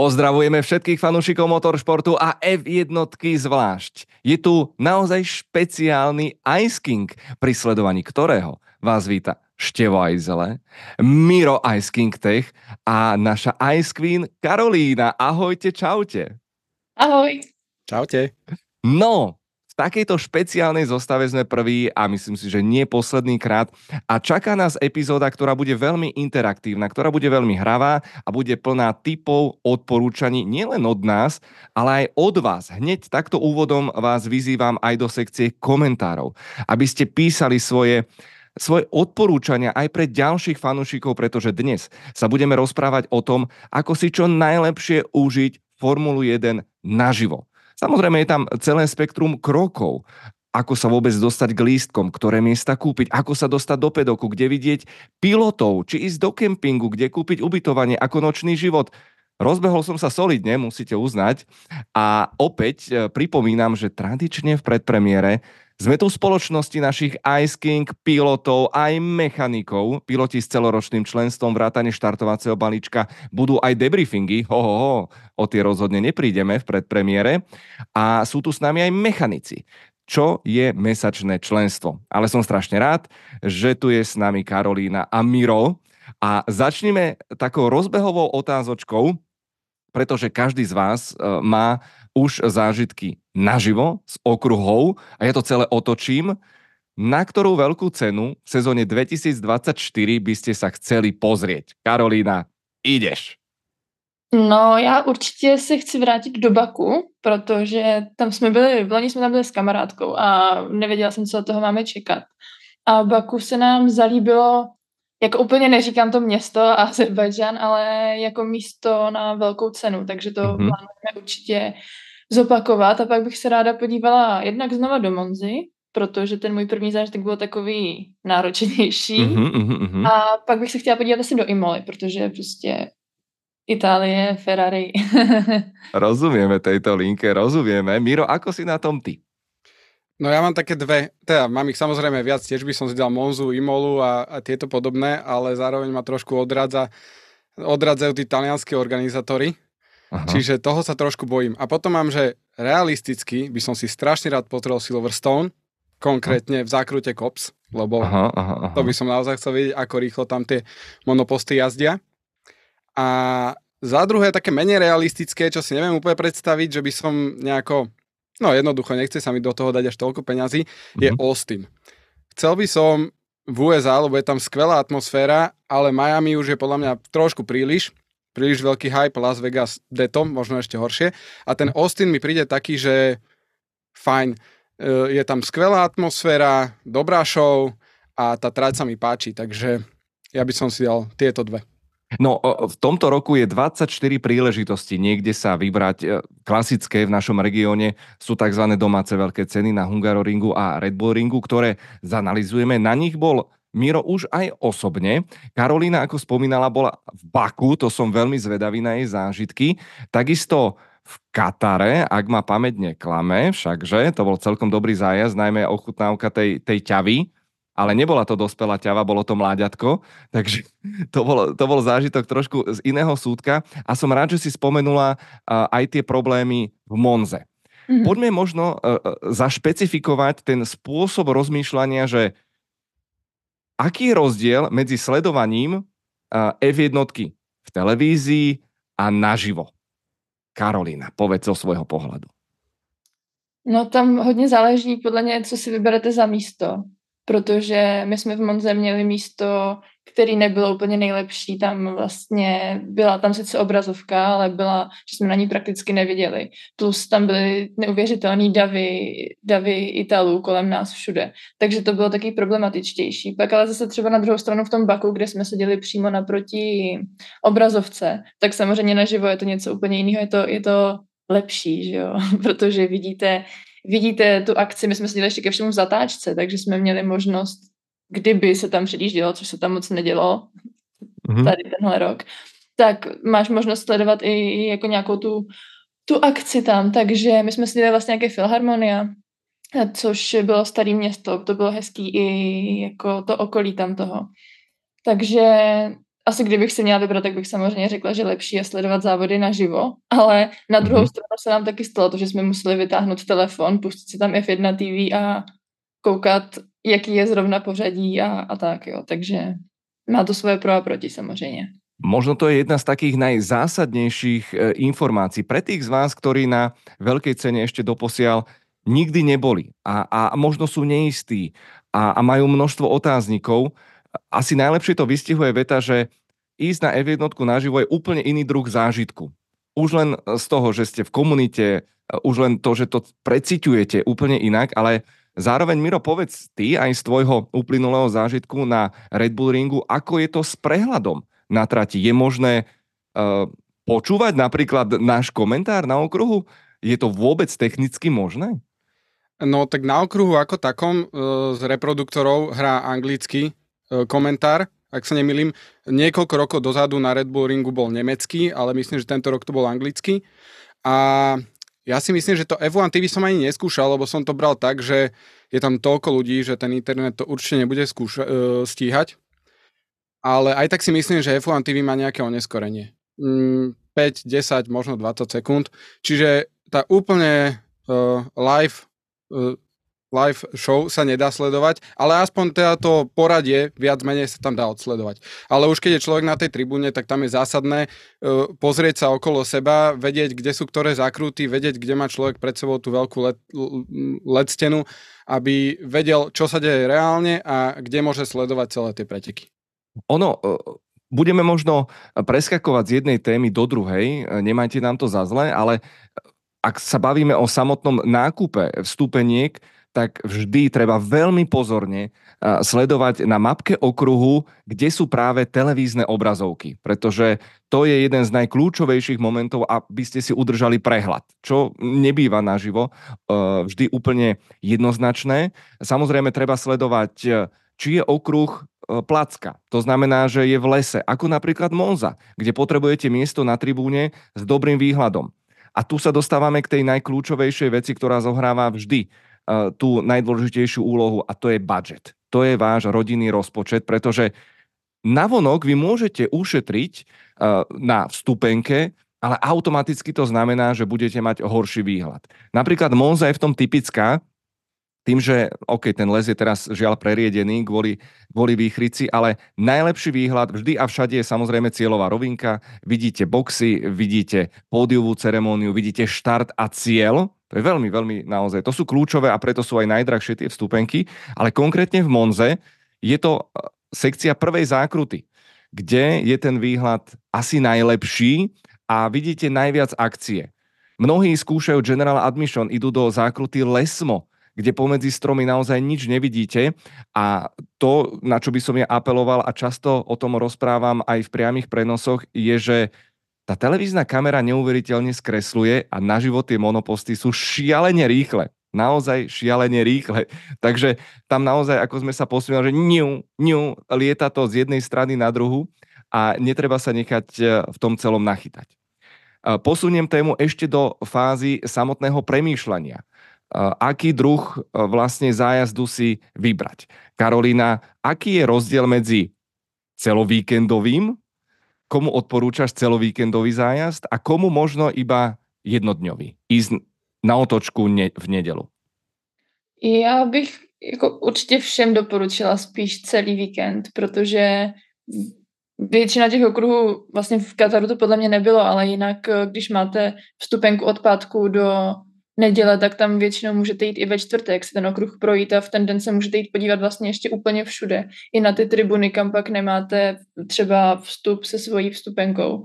Pozdravujeme všetkých fanúšikov motoršportu a F1 zvlášť. Je tu naozaj špeciálny Ice King, pri sledovaní ktorého vás víta Števo Ajzele, Miro Ice King Tech a naša Ice Queen Karolína. Ahojte, čaute. Ahoj. Čaute. No, takejto špeciálnej zostave sme prví a myslím si, že nie posledný krát. A čaká nás epizóda, ktorá bude veľmi interaktívna, ktorá bude veľmi hravá a bude plná typov, odporúčaní nielen od nás, ale aj od vás. Hneď takto úvodom vás vyzývam aj do sekcie komentárov, aby ste písali svoje svoje odporúčania aj pre ďalších fanúšikov, pretože dnes sa budeme rozprávať o tom, ako si čo najlepšie užiť Formulu 1 naživo. Samozrejme je tam celé spektrum krokov, ako sa vôbec dostať k lístkom, ktoré miesta kúpiť, ako sa dostať do pedoku, kde vidieť pilotov, či ísť do kempingu, kde kúpiť ubytovanie, ako nočný život. Rozbehol som sa solidne, musíte uznať. A opäť e, pripomínam, že tradične v predpremiére sme tu v spoločnosti našich Ice King pilotov, aj mechanikov. Piloti s celoročným členstvom vrátane štartovacieho balíčka budú aj debriefingy. Ho, ho, ho, o tie rozhodne neprídeme v predpremiére. A sú tu s nami aj mechanici čo je mesačné členstvo. Ale som strašne rád, že tu je s nami Karolína a Miro. A začneme takou rozbehovou otázočkou, pretože každý z vás e, má už zážitky naživo s okruhou a ja to celé otočím. Na ktorú veľkú cenu v sezóne 2024 by ste sa chceli pozrieť? Karolína, ideš. No, já určitě se chci vrátit do Baku, protože tam jsme byli, v loni jsme tam byli s kamarádkou a nevěděla jsem, co od toho máme čekat. A Baku se nám zalíbilo, jako úplně neříkám to město a Azerbajdžán, ale jako místo na velkou cenu, takže to mm-hmm. plánujeme určitě zopakovat a pak bych se ráda podívala jednak znova do Monzy, protože ten můj první zážitek byl takový náročnější. Mm-hmm, mm-hmm. A pak bych se chtěla podívat asi do Imoly, protože prostě Itálie, Ferrari. rozumieme tejto linke, rozumieme. Miro, ako si na tom ty? No ja mám také dve, teda mám ich samozrejme viac, tiež by som si dal Monzu, Imolu a, a tieto podobné, ale zároveň ma trošku odradza, odradzajú tí talianskí organizátori, Aha. Čiže toho sa trošku bojím. A potom mám, že realisticky by som si strašne rád potrel Silverstone, konkrétne v zákrute Cops, lebo aha, aha, aha. to by som naozaj chcel vedieť, ako rýchlo tam tie monoposty jazdia. A za druhé, také menej realistické, čo si neviem úplne predstaviť, že by som nejako, no jednoducho, nechce sa mi do toho dať až toľko peňazí, mm-hmm. je mhm. Austin. Chcel by som v USA, lebo je tam skvelá atmosféra, ale Miami už je podľa mňa trošku príliš príliš veľký hype, Las Vegas detom, možno ešte horšie. A ten Austin mi príde taký, že fajn, e, je tam skvelá atmosféra, dobrá show a tá trať sa mi páči, takže ja by som si dal tieto dve. No, v tomto roku je 24 príležitosti niekde sa vybrať. E, klasické v našom regióne sú tzv. domáce veľké ceny na Hungaroringu a Red Bull Ringu, ktoré zanalizujeme. Na nich bol Miro už aj osobne. Karolína, ako spomínala, bola v Baku, to som veľmi zvedavý na jej zážitky. Takisto v Katare, ak ma pamäť neklame, všakže, to bol celkom dobrý zájazd, najmä ochutnávka tej, tej ťavy, ale nebola to dospelá ťava, bolo to mláďatko, takže to bol, to bol zážitok trošku z iného súdka a som rád, že si spomenula aj tie problémy v Monze. Mm-hmm. Poďme možno zašpecifikovať ten spôsob rozmýšľania, že aký je rozdiel medzi sledovaním F1 v televízii a naživo? Karolína, povedz o svojho pohľadu. No tam hodně záleží podle mě, co si vyberete za místo protože my jsme v Monze měli místo, který nebylo úplně nejlepší, tam vlastně byla tam sice obrazovka, ale byla, že jsme na ní prakticky neviděli. Plus tam byly neuvěřitelné davy, davy Italů kolem nás všude. Takže to bylo taky problematičtější. Pak ale zase třeba na druhou stranu v tom Baku, kde jsme seděli přímo naproti obrazovce, tak samozřejmě naživo je to něco úplně jiného, je to, je to lepší, že jo? protože vidíte vidíte tu akci, my jsme seděli ještě ke všemu v zatáčce, takže jsme měli možnost, kdyby se tam předjíždělo, což se tam moc nedělo mm-hmm. tady tenhle rok, tak máš možnost sledovat i jako nějakou tu, tu akci tam, takže my jsme seděli vlastně nějaké filharmonia, což bylo staré město, to bylo hezký i jako to okolí tam toho. Takže asi kdybych si měla vybrat, tak bych samozřejmě řekla, že lepší je sledovat závody naživo, ale na druhou mm-hmm. stranu se nám taky stalo to, že jsme museli vytáhnout telefon, pustit si tam F1 TV a koukat, jaký je zrovna pořadí a, a tak, jo. Takže má to svoje pro a proti samozřejmě. Možno to je jedna z takých najzásadnejších e, informácií pre tých z vás, ktorí na veľkej cene ešte doposiaľ nikdy neboli a, a možno sú neistí a, a majú množstvo otáznikov. Asi najlepšie to vystihuje veta, že ísť na F1 naživo je úplne iný druh zážitku. Už len z toho, že ste v komunite, e, už len to, že to preciťujete úplne inak, ale zároveň Miro, povedz ty aj z tvojho uplynulého zážitku na Red Bull ringu, ako je to s prehľadom na trati. Je možné uh, počúvať napríklad náš komentár na okruhu? Je to vôbec technicky možné? No tak na okruhu ako takom uh, z reproduktorov hrá anglický uh, komentár, ak sa nemýlim. Niekoľko rokov dozadu na Red Bull ringu bol nemecký, ale myslím, že tento rok to bol anglický. A ja si myslím, že to F1 TV som ani neskúšal, lebo som to bral tak, že je tam toľko ľudí, že ten internet to určite nebude skúša- uh, stíhať ale aj tak si myslím, že F1 TV má nejaké oneskorenie. Mm, 5, 10, možno 20 sekúnd. Čiže tá úplne uh, live, uh, live show sa nedá sledovať, ale aspoň teda to poradie viac menej sa tam dá odsledovať. Ale už keď je človek na tej tribúne, tak tam je zásadné uh, pozrieť sa okolo seba, vedieť, kde sú ktoré zakruty, vedieť, kde má človek pred sebou tú veľkú LED, LED aby vedel, čo sa deje reálne a kde môže sledovať celé tie preteky. Ono, e, budeme možno preskakovať z jednej témy do druhej, e, nemajte nám to za zle, ale ak sa bavíme o samotnom nákupe vstupeniek, tak vždy treba veľmi pozorne e, sledovať na mapke okruhu, kde sú práve televízne obrazovky, pretože to je jeden z najkľúčovejších momentov, aby ste si udržali prehľad, čo nebýva naživo vždy úplne jednoznačné. Samozrejme treba sledovať, či je okruh E, placka. To znamená, že je v lese, ako napríklad Monza, kde potrebujete miesto na tribúne s dobrým výhľadom. A tu sa dostávame k tej najkľúčovejšej veci, ktorá zohráva vždy tú najdôležitejšiu úlohu a to je budget. To je váš rodinný rozpočet, pretože navonok vy môžete ušetriť na vstupenke, ale automaticky to znamená, že budete mať horší výhľad. Napríklad Monza je v tom typická, tým, že OK, ten les je teraz žiaľ preriedený kvôli, kvôli výchrici, ale najlepší výhľad vždy a všade je samozrejme cieľová rovinka. Vidíte boxy, vidíte pódiovú ceremóniu, vidíte štart a cieľ. To je veľmi, veľmi naozaj. To sú kľúčové a preto sú aj najdrahšie tie vstupenky. Ale konkrétne v Monze je to e, sekcia prvej zákruty, kde je ten výhľad asi najlepší a vidíte najviac akcie. Mnohí skúšajú General Admission, idú do zákruty Lesmo, kde pomedzi stromy naozaj nič nevidíte a to, na čo by som ja apeloval a často o tom rozprávam aj v priamých prenosoch, je, že tá televízna kamera neuveriteľne skresluje a na život tie monoposty sú šialene rýchle. Naozaj šialene rýchle. Takže tam naozaj, ako sme sa posmiali, že ňu, ňu, lieta to z jednej strany na druhu a netreba sa nechať e, v tom celom nachytať. E, posuniem tému ešte do fázy samotného premýšľania aký druh e, vlastne zájazdu si vybrať. Karolina, aký je rozdiel medzi celovíkendovým, komu odporúčaš celovíkendový zájazd a komu možno iba jednodňový, ísť na otočku ne- v nedelu? Já bych jako určitě všem doporučila spíš celý víkend, protože většina těch okruhů, vlastně v Kataru to podle mě nebylo, ale jinak, e, když máte vstupenku od pátku do neděle, tak tam většinou můžete jít i ve čtvrtek si ten okruh projít a v ten den se můžete jít podívat vlastně ještě úplně všude. I na ty tribuny, kam pak nemáte třeba vstup se svojí vstupenkou.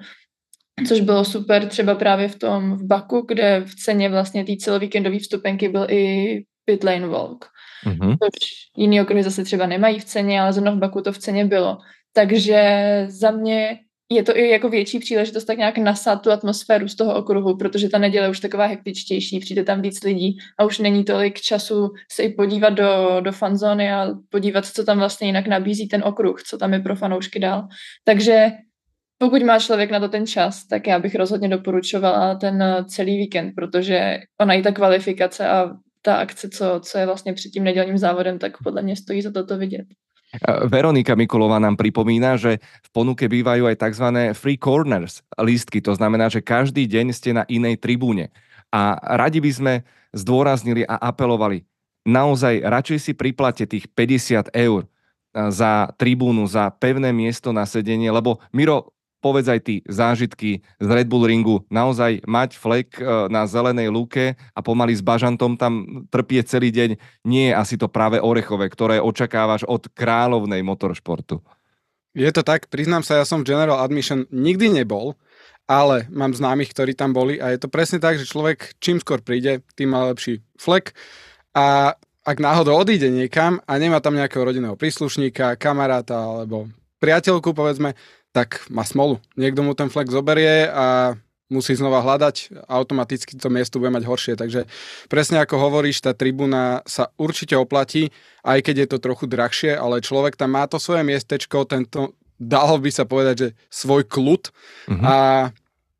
Což bylo super třeba právě v tom v Baku, kde v ceně vlastně té celovíkendové vstupenky byl i pit lane walk. Mm-hmm. Což jiný okruhy zase třeba nemají v ceně, ale zrovna v Baku to v ceně bylo. Takže za mě je to i jako větší příležitost tak nějak nasát tu atmosféru z toho okruhu, protože ta neděle už taková hektičtější, přijde tam víc lidí a už není tolik času se i podívat do, do fanzóny a podívat, co tam vlastně jinak nabízí ten okruh, co tam je pro fanoušky dál. Takže pokud má člověk na to ten čas, tak já bych rozhodně doporučovala ten celý víkend, protože ona i ta kvalifikace a ta akce, co, co je vlastně před tím nedělním závodem, tak podle mě stojí za toto vidět. Veronika Mikulová nám pripomína, že v ponuke bývajú aj tzv. free corners lístky, to znamená, že každý deň ste na inej tribúne. A radi by sme zdôraznili a apelovali, naozaj radšej si priplate tých 50 eur za tribúnu, za pevné miesto na sedenie, lebo Miro, povedz aj ty, zážitky z Red Bull ringu, naozaj mať flek e, na zelenej lúke a pomaly s bažantom tam trpie celý deň, nie je asi to práve orechové, ktoré očakávaš od kráľovnej motoršportu. Je to tak, priznám sa, ja som v General Admission nikdy nebol, ale mám známych, ktorí tam boli a je to presne tak, že človek čím skôr príde, tým má lepší flek a ak náhodou odíde niekam a nemá tam nejakého rodinného príslušníka, kamaráta alebo priateľku, povedzme, tak má smolu. Niekto mu ten flek zoberie a musí znova hľadať, automaticky to miesto bude mať horšie. Takže presne ako hovoríš, tá tribúna sa určite oplatí, aj keď je to trochu drahšie, ale človek tam má to svoje miestečko, tento, dalo by sa povedať, že svoj kľud mm-hmm. a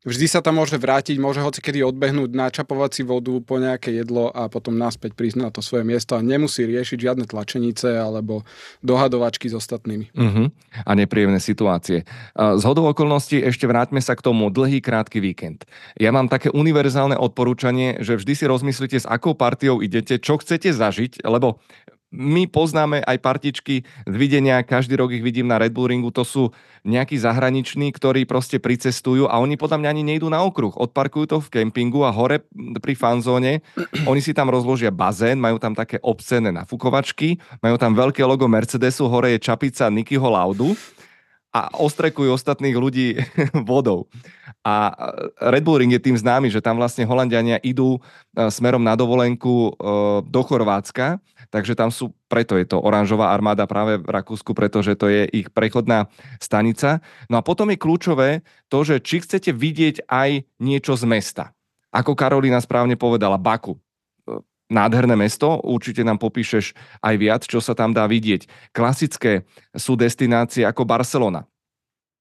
vždy sa tam môže vrátiť, môže hoci kedy odbehnúť, načapovať si vodu po nejaké jedlo a potom naspäť prísť na to svoje miesto a nemusí riešiť žiadne tlačenice alebo dohadovačky s ostatnými. Uh-huh. A nepríjemné situácie. Z hodou okolností ešte vráťme sa k tomu dlhý, krátky víkend. Ja mám také univerzálne odporúčanie, že vždy si rozmyslíte, s akou partiou idete, čo chcete zažiť, lebo my poznáme aj partičky z videnia, každý rok ich vidím na Red Bull ringu, to sú nejakí zahraniční, ktorí proste pricestujú a oni podľa mňa ani nejdú na okruh. Odparkujú to v kempingu a hore pri fanzóne, oni si tam rozložia bazén, majú tam také obscené nafukovačky, majú tam veľké logo Mercedesu, hore je čapica Nikyho Laudu a ostrekujú ostatných ľudí vodou. A Red Bull Ring je tým známy, že tam vlastne Holandiania idú e, smerom na dovolenku e, do Chorvátska takže tam sú, preto je to oranžová armáda práve v Rakúsku, pretože to je ich prechodná stanica. No a potom je kľúčové to, že či chcete vidieť aj niečo z mesta. Ako Karolina správne povedala, Baku. Nádherné mesto, určite nám popíšeš aj viac, čo sa tam dá vidieť. Klasické sú destinácie ako Barcelona.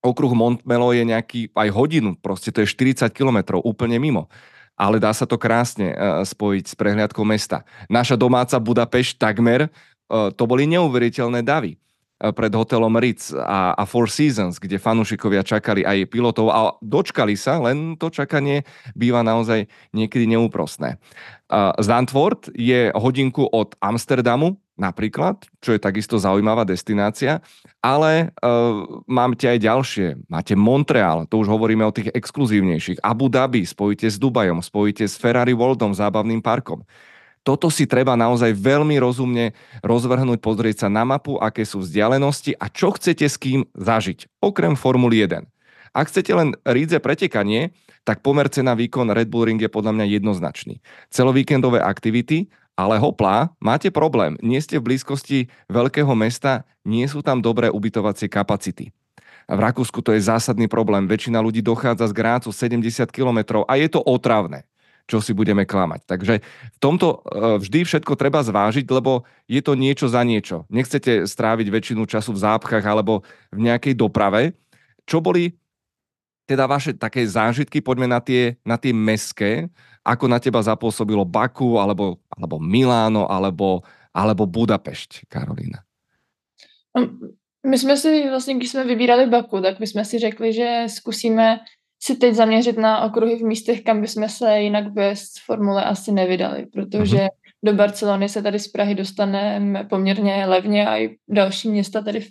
Okruh Montmelo je nejaký aj hodinu, proste to je 40 kilometrov, úplne mimo ale dá sa to krásne uh, spojiť s prehliadkou mesta. Naša domáca Budapešť takmer, uh, to boli neuveriteľné davy uh, pred hotelom Ritz a, a Four Seasons, kde fanúšikovia čakali aj pilotov a dočkali sa, len to čakanie býva naozaj niekedy neúprostné. Zandvoort je hodinku od Amsterdamu, napríklad, čo je takisto zaujímavá destinácia, ale uh, máte aj ďalšie. Máte Montreal, to už hovoríme o tých exkluzívnejších. Abu Dhabi spojíte s Dubajom, spojíte s Ferrari Worldom, zábavným parkom. Toto si treba naozaj veľmi rozumne rozvrhnúť, pozrieť sa na mapu, aké sú vzdialenosti a čo chcete s kým zažiť, okrem Formuly 1. Ak chcete len rídze pretekanie, tak pomer cena výkon Red Bull Ring je podľa mňa jednoznačný. Celovíkendové aktivity, ale hoplá, máte problém. Nie ste v blízkosti veľkého mesta, nie sú tam dobré ubytovacie kapacity. V Rakúsku to je zásadný problém. Väčšina ľudí dochádza z Grácu 70 km a je to otravné čo si budeme klamať. Takže v tomto e, vždy všetko treba zvážiť, lebo je to niečo za niečo. Nechcete stráviť väčšinu času v zápchách alebo v nejakej doprave. Čo boli teda vaše také zážitky, poďme na tie, na tie meské, ako na teba zapôsobilo Baku, alebo, alebo Miláno, alebo, alebo Budapešť, Karolina? No, my jsme si vlastně, když jsme vybírali Baku, tak my jsme si řekli, že zkusíme si teď zaměřit na okruhy v místech, kam bychom se jinak bez formule asi nevydali, protože mm-hmm. do Barcelony se tady z Prahy dostaneme poměrně levně a i další města tady v,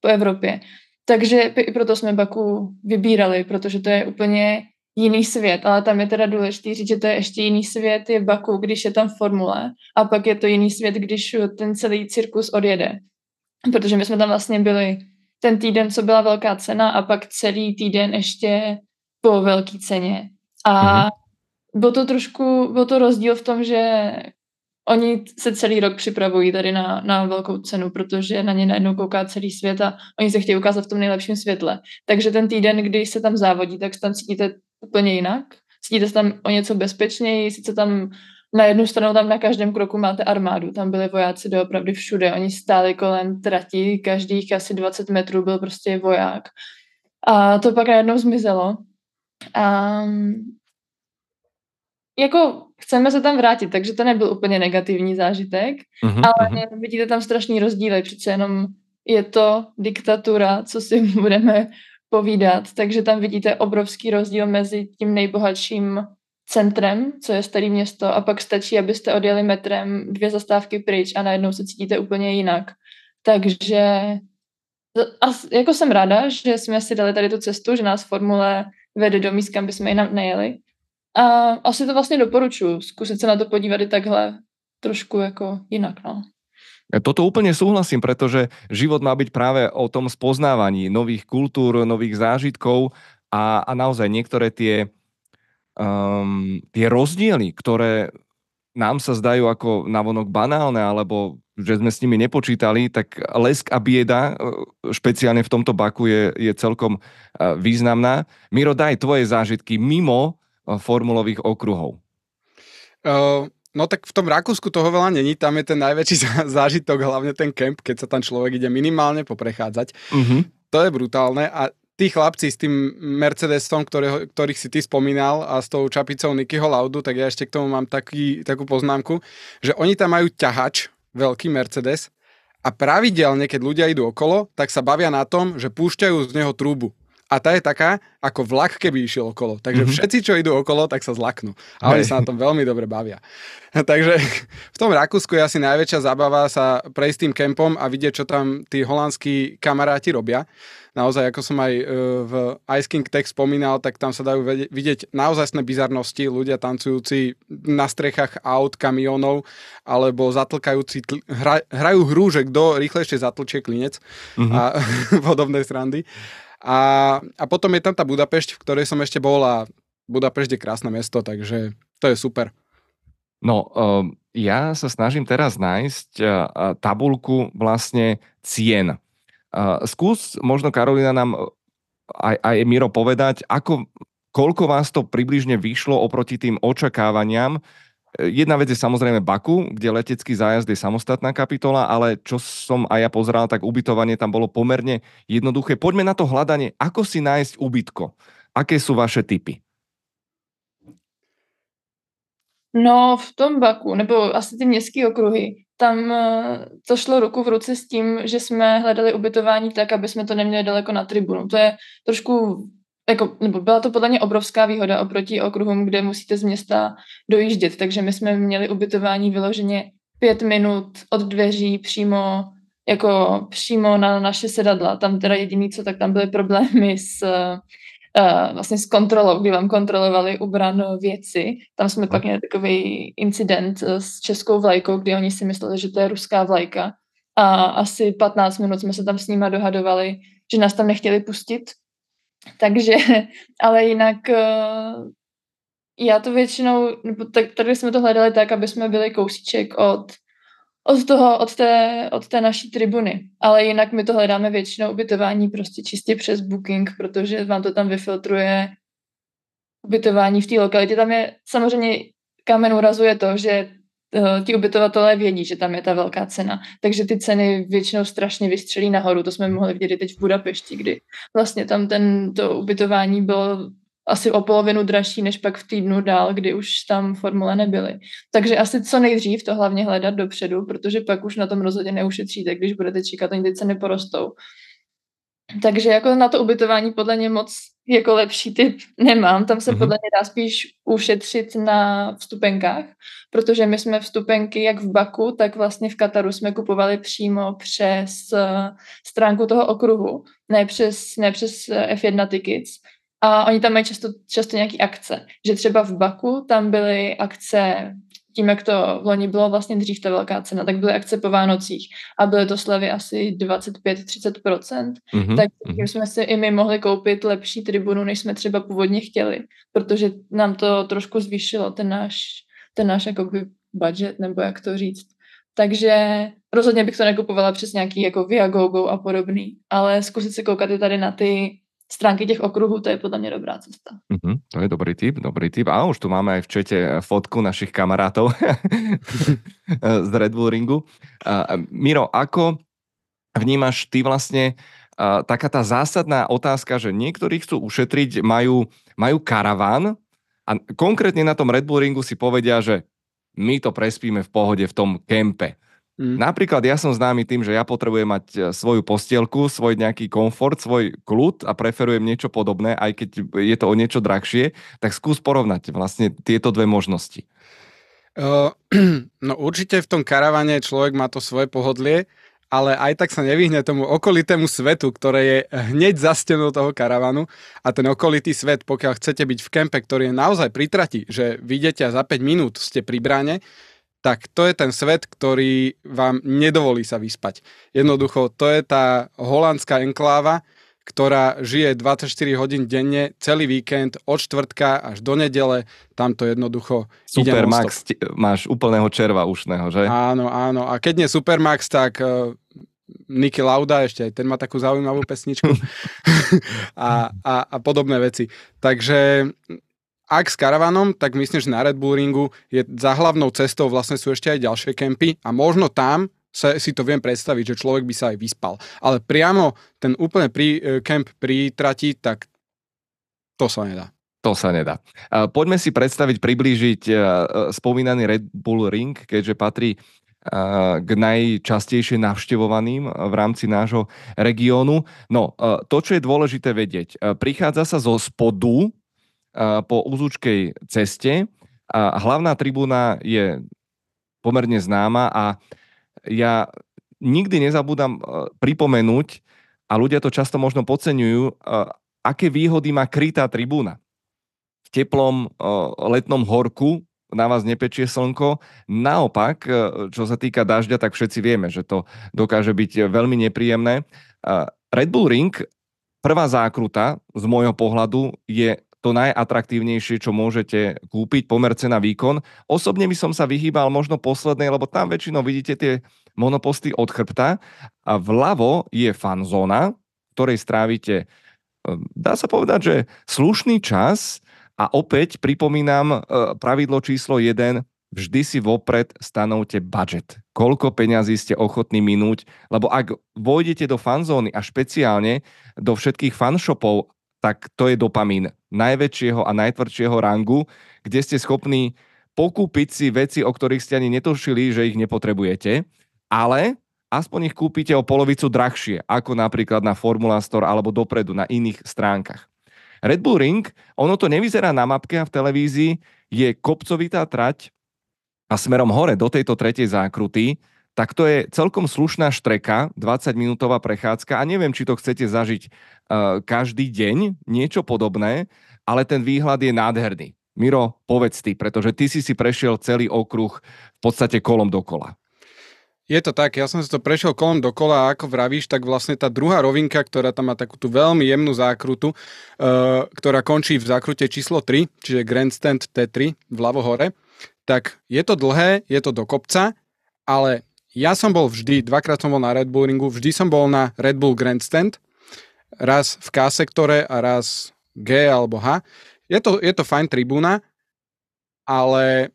po Evropě. Takže i proto jsme Baku vybírali, protože to je úplně jiný svět, ale tam je teda důležité říct, že to je ještě jiný svět, je Baku, když je tam formule a pak je to jiný svět, když ten celý cirkus odjede. Protože my jsme tam vlastně byli ten týden, co byla velká cena a pak celý týden ještě po velké ceně. A mm-hmm. byl to trošku, byl to rozdíl v tom, že oni se celý rok připravují tady na, na velkou cenu, protože na ně najednou kouká celý svět a oni se chtějí ukázat v tom nejlepším světle. Takže ten týden, kdy se tam závodí, tak tam cítíte úplně jinak. Cítíte se tam o něco bezpečněji, sice tam na jednu stranu tam na každém kroku máte armádu, tam byli vojáci doopravdy všude, oni stáli kolem trati, každých asi 20 metrů byl prostě voják. A to pak najednou zmizelo. A jako chceme se tam vrátit, takže to nebyl úplně negativní zážitek, uh-huh, ale uh-huh. vidíte tam strašný rozdíly, přece jenom je to diktatura, co si budeme povídat. Takže tam vidíte obrovský rozdíl mezi tím nejbohatším centrem, co je staré město, a pak stačí, abyste odjeli metrem dvě zastávky pryč a najednou se cítíte úplně jinak. Takže a jako jsem ráda, že jsme si dali tady tu cestu, že nás formule vede do míst, kam bychom jinam nejeli. A asi to vlastně doporučuji, zkusit se na to podívat i takhle trošku jako jinak. No. Toto úplne súhlasím, pretože život má byť práve o tom spoznávaní nových kultúr, nových zážitkov a, a naozaj niektoré tie, um, tie rozdiely, ktoré nám sa zdajú ako navonok banálne, alebo že sme s nimi nepočítali, tak lesk a bieda, e, špeciálne v tomto baku, je, je celkom e, významná. Miro, daj tvoje zážitky mimo e, formulových okruhov. Uh, No tak v tom Rakúsku toho veľa není, tam je ten najväčší zážitok, hlavne ten kemp, keď sa tam človek ide minimálne poprechádzať. Uh-huh. To je brutálne a tí chlapci s tým Mercedesom, ktorého, ktorých si ty spomínal a s tou čapicou Nikyho Laudu, tak ja ešte k tomu mám taký, takú poznámku, že oni tam majú ťahač, veľký Mercedes a pravidelne, keď ľudia idú okolo, tak sa bavia na tom, že púšťajú z neho trúbu a tá je taká, ako vlak, keby išiel okolo. Takže mm-hmm. všetci, čo idú okolo, tak sa zlaknú. A oni sa na tom veľmi dobre bavia. Takže v tom Rakúsku je asi najväčšia zábava sa prejsť tým kempom a vidieť, čo tam tí holandskí kamaráti robia. Naozaj, ako som aj e, v Ice King Tech spomínal, tak tam sa dajú vidieť naozajstné bizarnosti, ľudia tancujúci na strechách aut, kamionov, alebo zatlkajúci, hra, hrajú hru, že kto rýchlejšie zatlčie klinec mm-hmm. a podobné srandy. A, a potom je tam tá Budapešť, v ktorej som ešte bol a Budapešť je krásne mesto, takže to je super. No, uh, ja sa snažím teraz nájsť uh, tabulku vlastne cien. Uh, skús možno Karolina nám aj, aj Miro povedať, ako, koľko vás to približne vyšlo oproti tým očakávaniam Jedna vec je samozrejme Baku, kde letecký zájazd je samostatná kapitola, ale čo som aj ja pozeral, tak ubytovanie tam bolo pomerne jednoduché. Poďme na to hľadanie, ako si nájsť ubytko. Aké sú vaše typy? No v tom Baku, nebo asi ty městské okruhy, tam eh, to šlo ruku v ruce s tím, že jsme hledali ubytování tak, aby jsme to neměli daleko na tribunu. To je trošku jako, nebo byla to podle mě obrovská výhoda oproti okruhům, kde musíte z města dojíždět, takže my jsme měli ubytování vyloženě pět minut od dveří přímo jako přímo na naše sedadla. Tam teda jediný, co tak tam byly problémy s uh, vlastně s kontrolou, kdy vám kontrolovali ubran věci. Tam jsme pak měli takový incident eh, s českou vlajkou, kdy oni si mysleli, že to je ruská vlajka. A asi 15 minut jsme se tam s nima dohadovali, že nás tam nechtěli pustit, takže, ale jinak eh, já to většinou, tak tady jsme to hledali tak, aby jsme byli kousíček od, od toho, od té, od té naší tribuny. Ale jinak my to hledáme většinou ubytování prostě čistě přes booking, protože vám to tam vyfiltruje ubytování v té lokalitě. Tam je samozřejmě kámen urazuje to, že ti ubytovatelé vědí, že tam je ta velká cena. Takže ty ceny většinou strašně vystřelí nahoru. To jsme mohli vidět teď v Budapešti, kdy vlastně tam ten, to ubytování bylo asi o polovinu dražší, než pak v týdnu dál, kdy už tam formule nebyly. Takže asi co nejdřív to hlavně hledat dopředu, protože pak už na tom rozhodně neušetříte, když budete čekat, oni ty ceny porostou. Takže jako na to ubytování podle mě moc jako lepší typ nemám. Tam se mm-hmm. podle mě dá spíš ušetřit na vstupenkách, protože my jsme vstupenky jak v Baku, tak vlastně v Kataru jsme kupovali přímo přes uh, stránku toho okruhu, ne přes, ne přes eh, F1 Tickets. A oni tam mají často, často nějaký akce, že třeba v Baku tam byly akce tím, jak to v loni bylo vlastně dřív ta velká cena, tak byly akce po Vánocích a byly to slevy asi 25-30%, mm-hmm. tak tím mhm. jsme si i my mohli koupit lepší tribunu, než jsme třeba původně chtěli, protože nám to trošku zvýšilo ten náš, ten náš jakoby budget, nebo jak to říct. Takže rozhodně bych to nekupovala přes nějaký jako Viagogo a podobný, ale zkusit se koukat i tady na ty stránky těch okruhů, to je podľa mňa dobrá cesta. Uh-huh, to je dobrý tip, dobrý tip. A už tu máme aj v čete fotku našich kamarátov z Red Bull Ringu. Uh, Miro, ako vnímaš ty vlastne uh, taká tá zásadná otázka, že niektorí chcú ušetriť, majú, majú karaván a konkrétne na tom Red Bull Ringu si povedia, že my to prespíme v pohode v tom kempe. Mm. Napríklad ja som známy tým, že ja potrebujem mať e, svoju postielku, svoj nejaký komfort, svoj kľud a preferujem niečo podobné, aj keď je to o niečo drahšie, tak skús porovnať vlastne tieto dve možnosti. Uh, no určite v tom karavane človek má to svoje pohodlie, ale aj tak sa nevyhne tomu okolitému svetu, ktoré je hneď za stenou toho karavanu a ten okolitý svet, pokiaľ chcete byť v kempe, ktorý je naozaj pritratí, že vidíte a za 5 minút ste pri bráne, tak to je ten svet, ktorý vám nedovolí sa vyspať. Jednoducho, to je tá holandská enkláva, ktorá žije 24 hodín denne, celý víkend, od štvrtka až do nedele, tam to jednoducho Super Max, máš úplného červa ušného, že? Áno, áno. A keď nie Supermax, tak uh, Niky Lauda, ešte aj ten má takú zaujímavú pesničku a, a, a podobné veci. Takže ak s karavanom, tak myslím, že na Red Bull Ringu je za hlavnou cestou vlastne sú ešte aj ďalšie kempy a možno tam sa, si to viem predstaviť, že človek by sa aj vyspal. Ale priamo ten úplne pri, e, kemp pri tak to sa nedá. To sa nedá. Poďme si predstaviť, priblížiť e, e, spomínaný Red Bull Ring, keďže patrí k najčastejšie navštevovaným v rámci nášho regiónu. No, to, čo je dôležité vedieť, prichádza sa zo spodu po úzučkej ceste. A hlavná tribúna je pomerne známa a ja nikdy nezabúdam pripomenúť, a ľudia to často možno podceňujú, aké výhody má krytá tribúna. V teplom letnom horku na vás nepečie slnko. Naopak, čo sa týka dažďa, tak všetci vieme, že to dokáže byť veľmi nepríjemné. Red Bull Ring, prvá zákruta z môjho pohľadu je to najatraktívnejšie, čo môžete kúpiť, pomer cena výkon. Osobne by som sa vyhýbal možno poslednej, lebo tam väčšinou vidíte tie monoposty od chrbta a vľavo je fanzóna, ktorej strávite, ehm, dá sa povedať, že slušný čas a opäť pripomínam e, pravidlo číslo 1, vždy si vopred stanovte budget. Koľko peňazí ste ochotní minúť, lebo ak vojdete do fanzóny a špeciálne do všetkých fanshopov tak to je dopamín najväčšieho a najtvrdšieho rangu, kde ste schopní pokúpiť si veci, o ktorých ste ani netušili, že ich nepotrebujete, ale aspoň ich kúpite o polovicu drahšie, ako napríklad na Formula Store alebo dopredu na iných stránkach. Red Bull Ring, ono to nevyzerá na mapke a v televízii, je kopcovitá trať a smerom hore do tejto tretej zákruty tak to je celkom slušná štreka, 20-minútová prechádzka a neviem, či to chcete zažiť uh, každý deň, niečo podobné, ale ten výhľad je nádherný. Miro, povedz ty, pretože ty si si prešiel celý okruh v podstate kolom dokola. Je to tak, ja som si to prešiel kolom dokola a ako vravíš, tak vlastne tá druhá rovinka, ktorá tam má takú tú veľmi jemnú zákrutu, uh, ktorá končí v zákrute číslo 3, čiže Grandstand T3 vľavo hore, tak je to dlhé, je to do kopca, ale ja som bol vždy, dvakrát som bol na Red Bull ringu, vždy som bol na Red Bull Grandstand, raz v K sektore a raz G alebo H. Je to, je to fajn tribúna, ale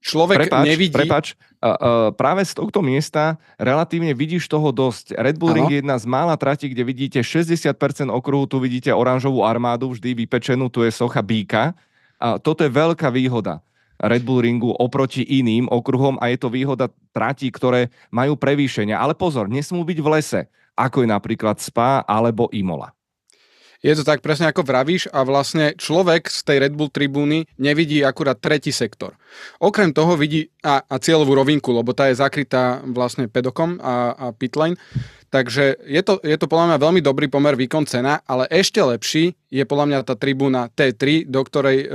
človek prepač, nevidí... Prepač, uh, uh, práve z tohto miesta relatívne vidíš toho dosť. Red Bull. Ring je jedna z mála trati, kde vidíte 60% okruhu, tu vidíte oranžovú armádu, vždy vypečenú, tu je socha býka. A toto je veľká výhoda. Red Bull ringu oproti iným okruhom a je to výhoda tratí, ktoré majú prevýšenia. Ale pozor, nesmú byť v lese, ako je napríklad Spa alebo Imola. Je to tak presne ako vravíš a vlastne človek z tej Red Bull tribúny nevidí akurát tretí sektor. Okrem toho vidí a, a cieľovú rovinku, lebo tá je zakrytá vlastne pedokom a, a pitlane, Takže je to, je to podľa mňa veľmi dobrý pomer výkon cena, ale ešte lepší je podľa mňa tá tribúna T3, do ktorej e,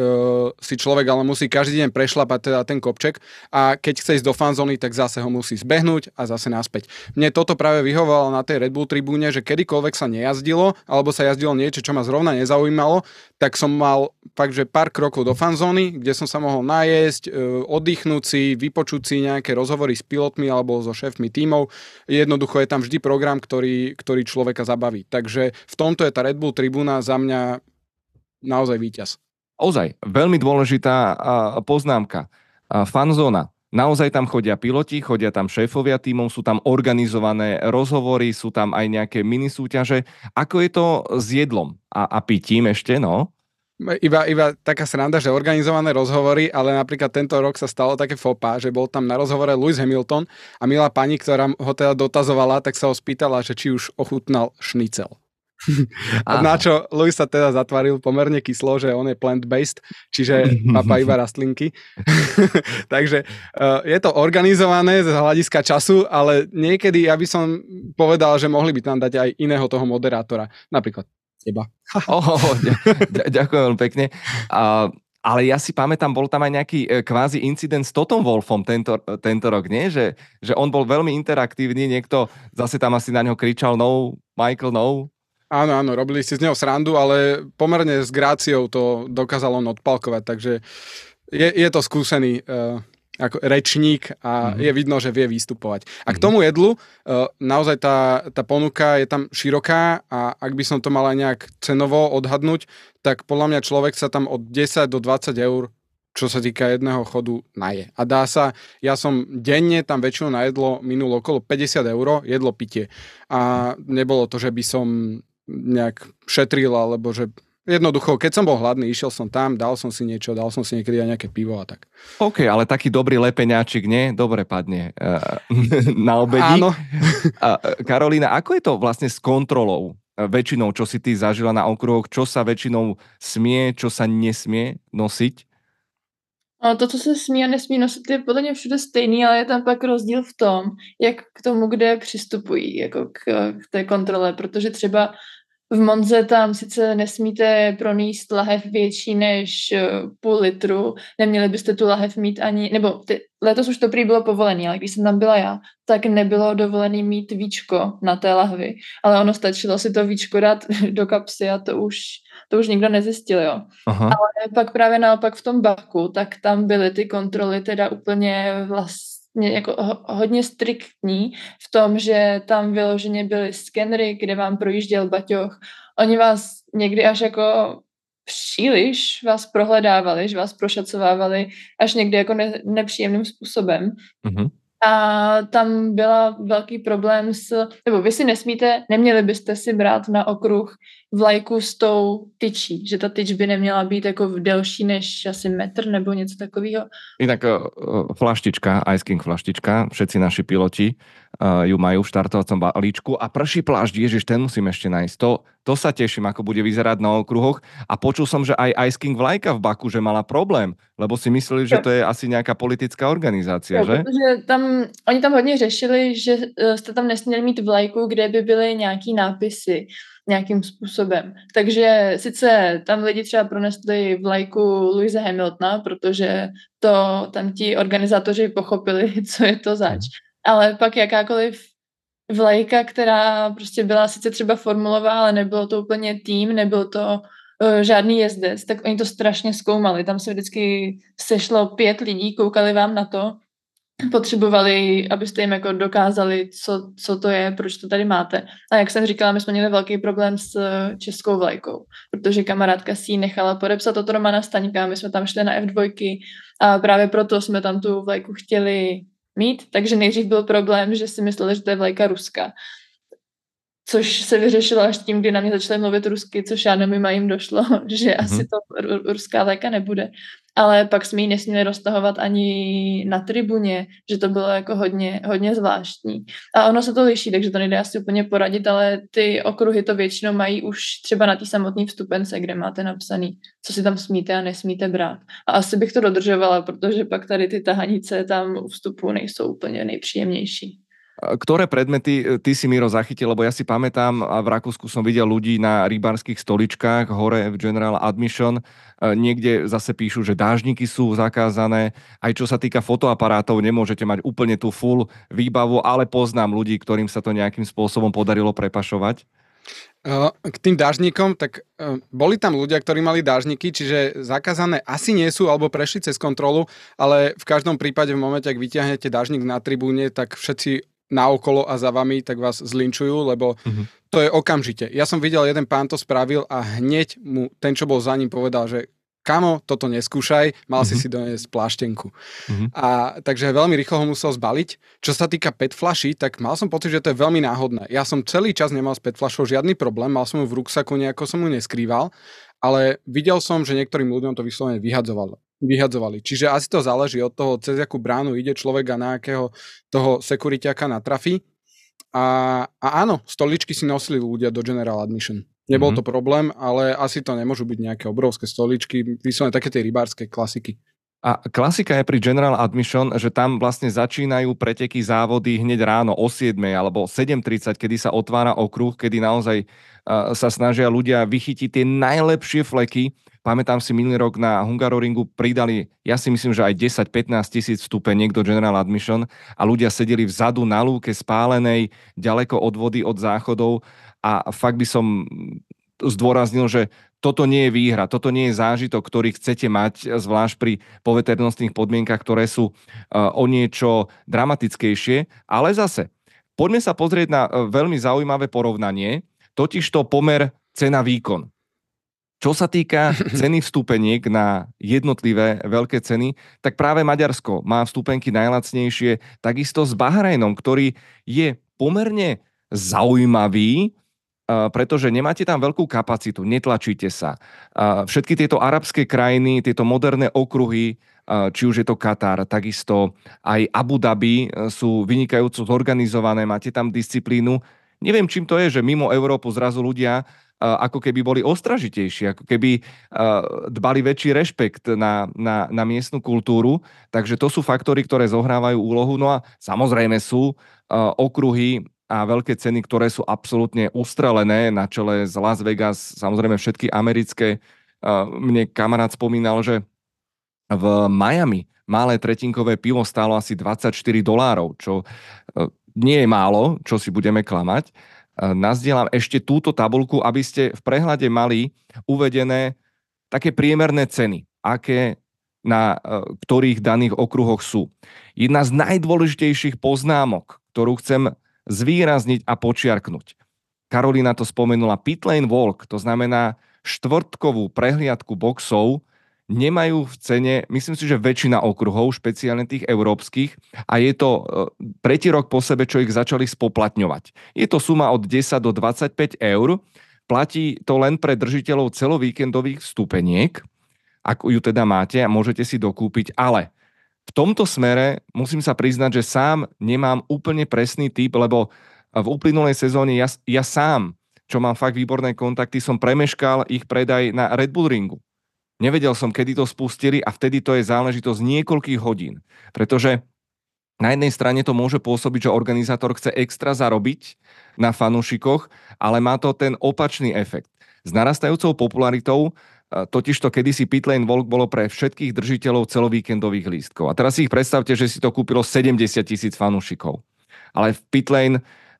si človek ale musí každý deň prešlapať teda ten kopček a keď chce ísť do fanzóny, tak zase ho musí zbehnúť a zase naspäť. Mne toto práve vyhovovalo na tej Red Bull tribúne, že kedykoľvek sa nejazdilo, alebo sa jazdilo niečo, čo ma zrovna nezaujímalo, tak som mal fakt, že pár krokov do fanzóny, kde som sa mohol najesť, e, oddychnúť si, vypočuť si nejaké rozhovory s pilotmi alebo so šéfmi tímov. Jednoducho je tam vždy program, ktorý, ktorý človeka zabaví. Takže v tomto je tá Red Bull tribúna za mňa naozaj víťaz. Ozaj, veľmi dôležitá poznámka. Fanzóna. Naozaj tam chodia piloti, chodia tam šéfovia tímov, sú tam organizované rozhovory, sú tam aj nejaké mini súťaže. Ako je to s jedlom a, a pitím ešte, no? Iba, iba taká sranda, že organizované rozhovory, ale napríklad tento rok sa stalo také fopa, že bol tam na rozhovore Lewis Hamilton a milá pani, ktorá ho teda dotazovala, tak sa ho spýtala, že či už ochutnal šnicel. A na čo Louis sa teda zatvaril pomerne kyslo, že on je plant-based, čiže papa iba rastlinky. Takže uh, je to organizované z hľadiska času, ale niekedy ja by som povedal, že mohli by tam dať aj iného toho moderátora. Napríklad teba. oh, ďakujem veľmi pekne. A, ale ja si pamätám, bol tam aj nejaký e, kvázi incident s Totom Wolfom tento, tento rok, nie? Že, že on bol veľmi interaktívny, niekto zase tam asi na neho kričal no, Michael, no. Áno, áno, robili si z neho srandu, ale pomerne s gráciou to dokázal on odpalkovať, takže je, je to skúsený uh, ako rečník a mm-hmm. je vidno, že vie vystupovať. A k mhm. tomu jedlu, uh, naozaj tá, tá ponuka je tam široká a ak by som to mal aj nejak cenovo odhadnúť, tak podľa mňa človek sa tam od 10 do 20 eur čo sa týka jedného chodu naje. A dá sa, ja som denne tam väčšinou na jedlo minul okolo 50 eur, jedlo, pitie. A nebolo to, že by som nejak šetril, alebo že Jednoducho, keď som bol hladný, išiel som tam, dal som si niečo, dal som si niekedy aj nejaké pivo a tak. OK, ale taký dobrý lepeňáčik, nie? Dobre padne uh, na obedí. Áno. uh, Karolína, ako je to vlastne s kontrolou? Uh, väčšinou, čo si ty zažila na okruhoch, čo sa väčšinou smie, čo sa nesmie nosiť? No, to, co se smí a nesmí nosit, je podle mě všude stejný, ale je tam pak rozdíl v tom, jak k tomu, kde přistupují jako k, k té kontrole, protože třeba v Monze tam sice nesmíte proníst lahev větší než eh, půl litru, neměli byste tu lahev mít ani, nebo ty, letos už to prý bylo povolený, ale když jsem tam byla já, tak nebylo dovolený mít víčko na té lahvi, ale ono stačilo si to víčko dát do kapsy a to už, to už nikdo nezjistil, jo. Aha. Ale pak právě naopak v tom baku, tak tam byly ty kontroly teda úplně vlastně jako hodně striktní v tom, že tam vyloženě byly skenery, kde vám projížděl baťoch. Oni vás někdy až jako příliš vás prohledávali, že vás prošacovávali až někdy jako ne, nepříjemným způsobem. Mm-hmm. A tam byla velký problém s, nebo vy si nesmíte, neměli byste si brát na okruh vlajku s tou tyčí, že ta tyč by neměla být jako delší než asi metr nebo něco takového. Inak uh, flaštička, Ice King flaštička, všetci naši piloti uh, ju majú v štartovacom balíčku a prší plášť, ježiš, ten musím ešte nájsť. To, to sa teším, ako bude vyzerať na okruhoch. A počul som, že aj Ice King vlajka v Baku, že mala problém, lebo si mysleli, že to je asi nejaká politická organizácia, jo, že? Protože tam, oni tam hodně řešili, že jste tam nesměli mít vlajku, kde by byly nějaký nápisy nějakým způsobem. Takže sice tam lidi třeba pronesli vlajku Louise Hamiltona, protože to tam ti organizátoři pochopili, co je to zač. Mhm. Ale pak jakákoliv vlajka, která prostě byla sice třeba formulová, ale nebylo to úplně tým, nebyl to uh, žádný jezdec, tak oni to strašně zkoumali. Tam se vždycky sešlo pět lidí, koukali vám na to potřebovali, abyste jim jako dokázali, co, co to je, proč to tady máte. A jak jsem říkala, my jsme měli velký problém s eh, českou vlajkou, protože kamarádka si ji nechala podepsat od Romana Staňka, my jsme tam šli na F2 a právě proto jsme tam tu vlajku chtěli mít, takže nejdřív byl problém, že si mysleli, že to je vlajka ruská. Což se vyřešilo až tím, kdy na mě začali mluvit rusky, což já nevím, a jim došlo, že mm-hmm. asi to ruská vlajka nebude ale pak jsme ji nesměli roztahovat ani na tribuně, že to bylo jako hodně, hodně zvláštní. A ono se to liší, takže to nejde asi úplně poradit, ale ty okruhy to většinou mají už třeba na té samotné vstupence, kde máte napsaný, co si tam smíte a nesmíte brát. A asi bych to dodržovala, protože pak tady ty tahanice tam u vstupu nejsou úplně nejpříjemnější. Ktoré predmety e, ty si, Miro, zachytil? Lebo ja si pamätám, a v Rakúsku som videl ľudí na rybárskych stoličkách hore v General Admission. E, niekde zase píšu, že dážniky sú zakázané. Aj čo sa týka fotoaparátov, nemôžete mať úplne tú full výbavu, ale poznám ľudí, ktorým sa to nejakým spôsobom podarilo prepašovať. E, k tým dážnikom, tak boli tam ľudia, ktorí mali dážniky, čiže zakázané asi nie sú, alebo prešli cez kontrolu, ale v každom prípade v momente, ak vyťahnete dážnik na tribúne, tak všetci naokolo a za vami, tak vás zlinčujú, lebo uh-huh. to je okamžite. Ja som videl, jeden pán to spravil a hneď mu ten, čo bol za ním, povedal, že kamo, toto neskúšaj, mal uh-huh. si mhm. si doniesť pláštenku. Uh-huh. A takže veľmi rýchlo ho musel zbaliť. Čo sa týka PET flaší, tak mal som pocit, že to je veľmi náhodné. Ja som celý čas nemal s PET flašou žiadny problém, mal som ju v ruksaku, nejako som ju neskrýval ale videl som, že niektorým ľuďom to vyslovene vyhadzovalo vyhadzovali. Čiže asi to záleží od toho, cez akú bránu ide človek a na akého toho sekuriťaka natrafí. A, a áno, stoličky si nosili ľudia do General Admission. Nebol mm-hmm. to problém, ale asi to nemôžu byť nejaké obrovské stoličky, vyslovene také tie rybárske klasiky. A klasika je pri General Admission, že tam vlastne začínajú preteky závody hneď ráno o 7 alebo 7.30, kedy sa otvára okruh, kedy naozaj sa snažia ľudia vychytiť tie najlepšie fleky. Pamätám si minulý rok na Hungaroringu pridali, ja si myslím, že aj 10-15 tisíc vstupeniek do General Admission a ľudia sedeli vzadu na lúke spálenej, ďaleko od vody, od záchodov a fakt by som zdôraznil, že toto nie je výhra, toto nie je zážitok, ktorý chcete mať, zvlášť pri poveternostných podmienkach, ktoré sú uh, o niečo dramatickejšie. Ale zase, poďme sa pozrieť na uh, veľmi zaujímavé porovnanie, totiž to pomer cena-výkon. Čo sa týka ceny vstupeniek na jednotlivé veľké ceny, tak práve Maďarsko má vstupenky najlacnejšie, takisto s Bahrajnom, ktorý je pomerne zaujímavý, pretože nemáte tam veľkú kapacitu, netlačíte sa. Všetky tieto arabské krajiny, tieto moderné okruhy, či už je to Katar, takisto aj Abu Dhabi e, sú vynikajúco zorganizované, máte tam disciplínu. Neviem, čím to je, že mimo Európu zrazu ľudia ako keby boli ostražitejší, ako keby dbali väčší rešpekt na, na, na miestnu kultúru. Takže to sú faktory, ktoré zohrávajú úlohu. No a samozrejme sú okruhy a veľké ceny, ktoré sú absolútne ustrelené na čele z Las Vegas, samozrejme všetky americké. Mne kamarát spomínal, že v Miami malé tretinkové pivo stálo asi 24 dolárov, čo e, nie je málo, čo si budeme klamať. E, nazdielam ešte túto tabulku, aby ste v prehľade mali uvedené také priemerné ceny, aké na e, ktorých daných okruhoch sú. Jedna z najdôležitejších poznámok, ktorú chcem zvýrazniť a počiarknúť. Karolina to spomenula, pitlane walk, to znamená štvrtkovú prehliadku boxov, nemajú v cene, myslím si, že väčšina okruhov, špeciálne tých európskych, a je to e, tretí rok po sebe, čo ich začali spoplatňovať. Je to suma od 10 do 25 eur, platí to len pre držiteľov celovíkendových vstupeniek, ak ju teda máte a môžete si dokúpiť, ale v tomto smere musím sa priznať, že sám nemám úplne presný typ, lebo v uplynulej sezóne ja, ja sám, čo mám fakt výborné kontakty, som premeškal ich predaj na Red Bull ringu. Nevedel som, kedy to spustili a vtedy to je záležitosť niekoľkých hodín. Pretože na jednej strane to môže pôsobiť, že organizátor chce extra zarobiť na fanúšikoch, ale má to ten opačný efekt. S narastajúcou popularitou Totižto kedysi Pitlane Walk bolo pre všetkých držiteľov celovíkendových lístkov. A teraz si ich predstavte, že si to kúpilo 70 tisíc fanúšikov. Ale v Pitlane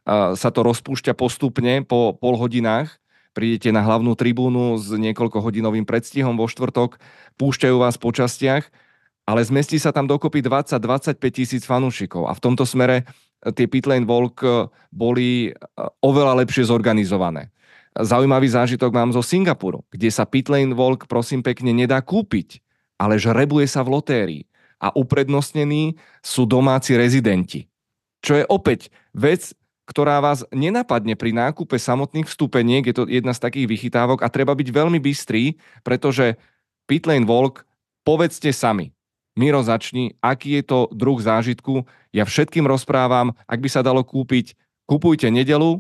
sa to rozpúšťa postupne po pol hodinách. Prídete na hlavnú tribúnu s niekoľkohodinovým predstihom vo štvrtok, púšťajú vás po častiach, ale zmestí sa tam dokopy 20-25 tisíc fanúšikov. A v tomto smere e, tie Pitlane Walk e, boli e, oveľa lepšie zorganizované. Zaujímavý zážitok mám zo Singapuru, kde sa pitlane walk prosím pekne nedá kúpiť, ale žrebuje sa v lotérii a uprednostnení sú domáci rezidenti. Čo je opäť vec, ktorá vás nenapadne pri nákupe samotných vstupeniek, je to jedna z takých vychytávok a treba byť veľmi bystrý, pretože pitlane walk, povedzte sami, Miro začni, aký je to druh zážitku. Ja všetkým rozprávam, ak by sa dalo kúpiť, kupujte nedelu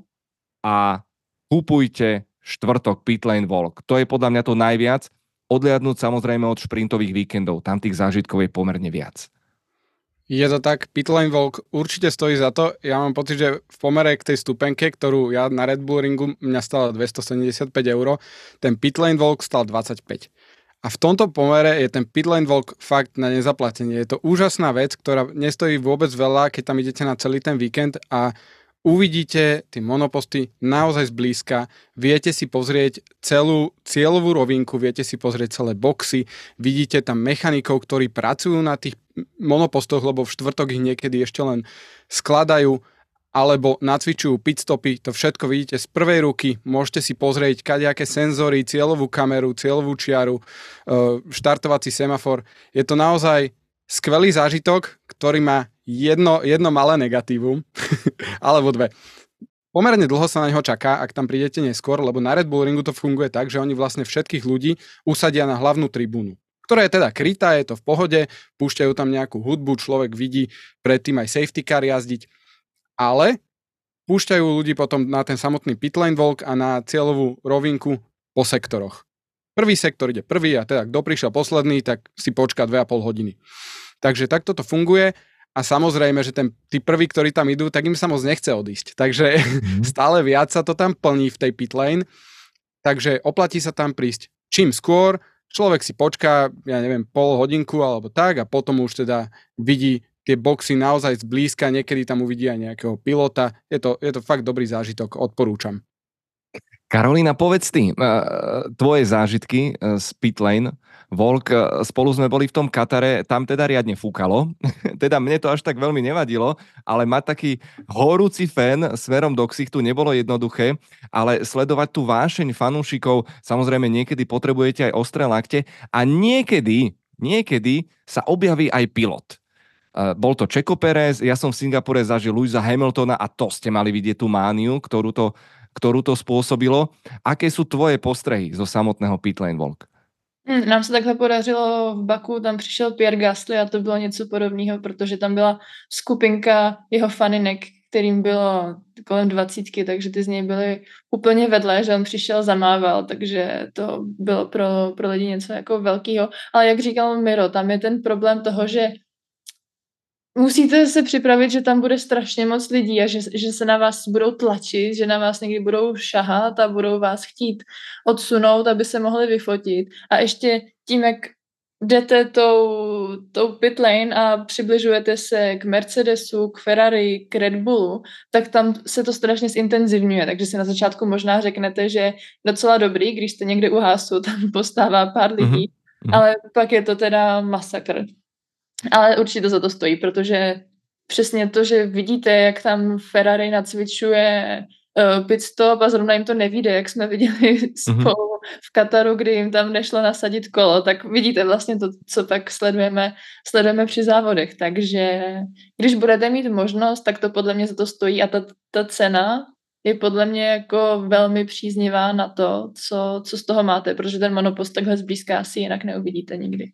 a kupujte štvrtok Pitlane Walk. To je podľa mňa to najviac, odliadnúť samozrejme od šprintových víkendov, tam tých zážitkov je pomerne viac. Je to tak, Pitlane Walk určite stojí za to. Ja mám pocit, že v pomere k tej stupenke, ktorú ja na Red Bull ringu mňa stala 275 eur, ten Pitlane Walk stal 25. A v tomto pomere je ten pitlane walk fakt na nezaplatenie. Je to úžasná vec, ktorá nestojí vôbec veľa, keď tam idete na celý ten víkend a uvidíte tie monoposty naozaj zblízka, viete si pozrieť celú cieľovú rovinku, viete si pozrieť celé boxy, vidíte tam mechanikov, ktorí pracujú na tých monopostoch, lebo v štvrtok ich niekedy ešte len skladajú alebo nacvičujú pitstopy, to všetko vidíte z prvej ruky, môžete si pozrieť kadejaké senzory, cieľovú kameru, cieľovú čiaru, e, štartovací semafor. Je to naozaj skvelý zážitok, ktorý má jedno, jedno malé negatívum, alebo dve. pomerne dlho sa na neho čaká, ak tam prídete neskôr, lebo na Red Bull ringu to funguje tak, že oni vlastne všetkých ľudí usadia na hlavnú tribúnu ktorá je teda krytá, je to v pohode, púšťajú tam nejakú hudbu, človek vidí predtým aj safety car jazdiť, ale púšťajú ľudí potom na ten samotný pitlane walk a na cieľovú rovinku po sektoroch. Prvý sektor ide prvý a teda kto prišiel posledný, tak si počká 2,5 hodiny. Takže takto to funguje a samozrejme, že ten, tí prví, ktorí tam idú, tak im sa moc nechce odísť. Takže mm. stále viac sa to tam plní v tej pitlane. Takže oplatí sa tam prísť čím skôr, človek si počká, ja neviem, pol hodinku alebo tak a potom už teda vidí tie boxy naozaj zblízka, niekedy tam uvidí aj nejakého pilota. Je to, je to fakt dobrý zážitok, odporúčam. Karolina, povedz ty, tvoje zážitky z Pitlane, Volk, spolu sme boli v tom Katare, tam teda riadne fúkalo, teda mne to až tak veľmi nevadilo, ale mať taký horúci fén smerom do ksichtu nebolo jednoduché, ale sledovať tú vášeň fanúšikov, samozrejme niekedy potrebujete aj ostré lakte a niekedy, niekedy sa objaví aj pilot. Bol to Čeko Perez, ja som v Singapure zažil Louisa Hamiltona a to ste mali vidieť tú mániu, ktorú to ktorú to spôsobilo. Aké sú tvoje postrehy zo samotného Pitlane Walk? Hmm, nám se takhle podařilo v Baku, tam přišel Pierre Gasly a to bylo něco podobného, protože tam byla skupinka jeho faninek, kterým bylo kolem dvacítky, takže ty z něj byly úplně vedle, že on přišel, zamával, takže to bylo pro, pro lidi něco jako velkého. Ale jak říkal Miro, tam je ten problém toho, že musíte se připravit, že tam bude strašně moc lidí a že, že se na vás budou tlačit, že na vás někdy budou šahat a budou vás chtít odsunout, aby se mohli vyfotit. A ještě tím, jak jdete tou, tou pit lane a přibližujete se k Mercedesu, k Ferrari, k Red Bullu, tak tam se to strašně zintenzivňuje. Takže si na začátku možná řeknete, že docela dobrý, když jste někde u hásu, tam postává pár lidí, mm-hmm. ale pak je to teda masakr. Ale určitě za to stojí, protože přesně to, že vidíte, jak tam Ferrari nacvičuje uh, pit stop a zrovna jim to nevíde, jak jsme viděli mm-hmm. spolu v Kataru, kdy jim tam nešlo nasadit kolo, tak vidíte vlastně to, co pak sledujeme, sledujeme při závodech. Takže když budete mít možnost, tak to podle mě za to stojí a ta, ta cena je podle mě jako velmi příznivá na to, co, co z toho máte, protože ten monopost takhle zblízka asi jinak neuvidíte nikdy.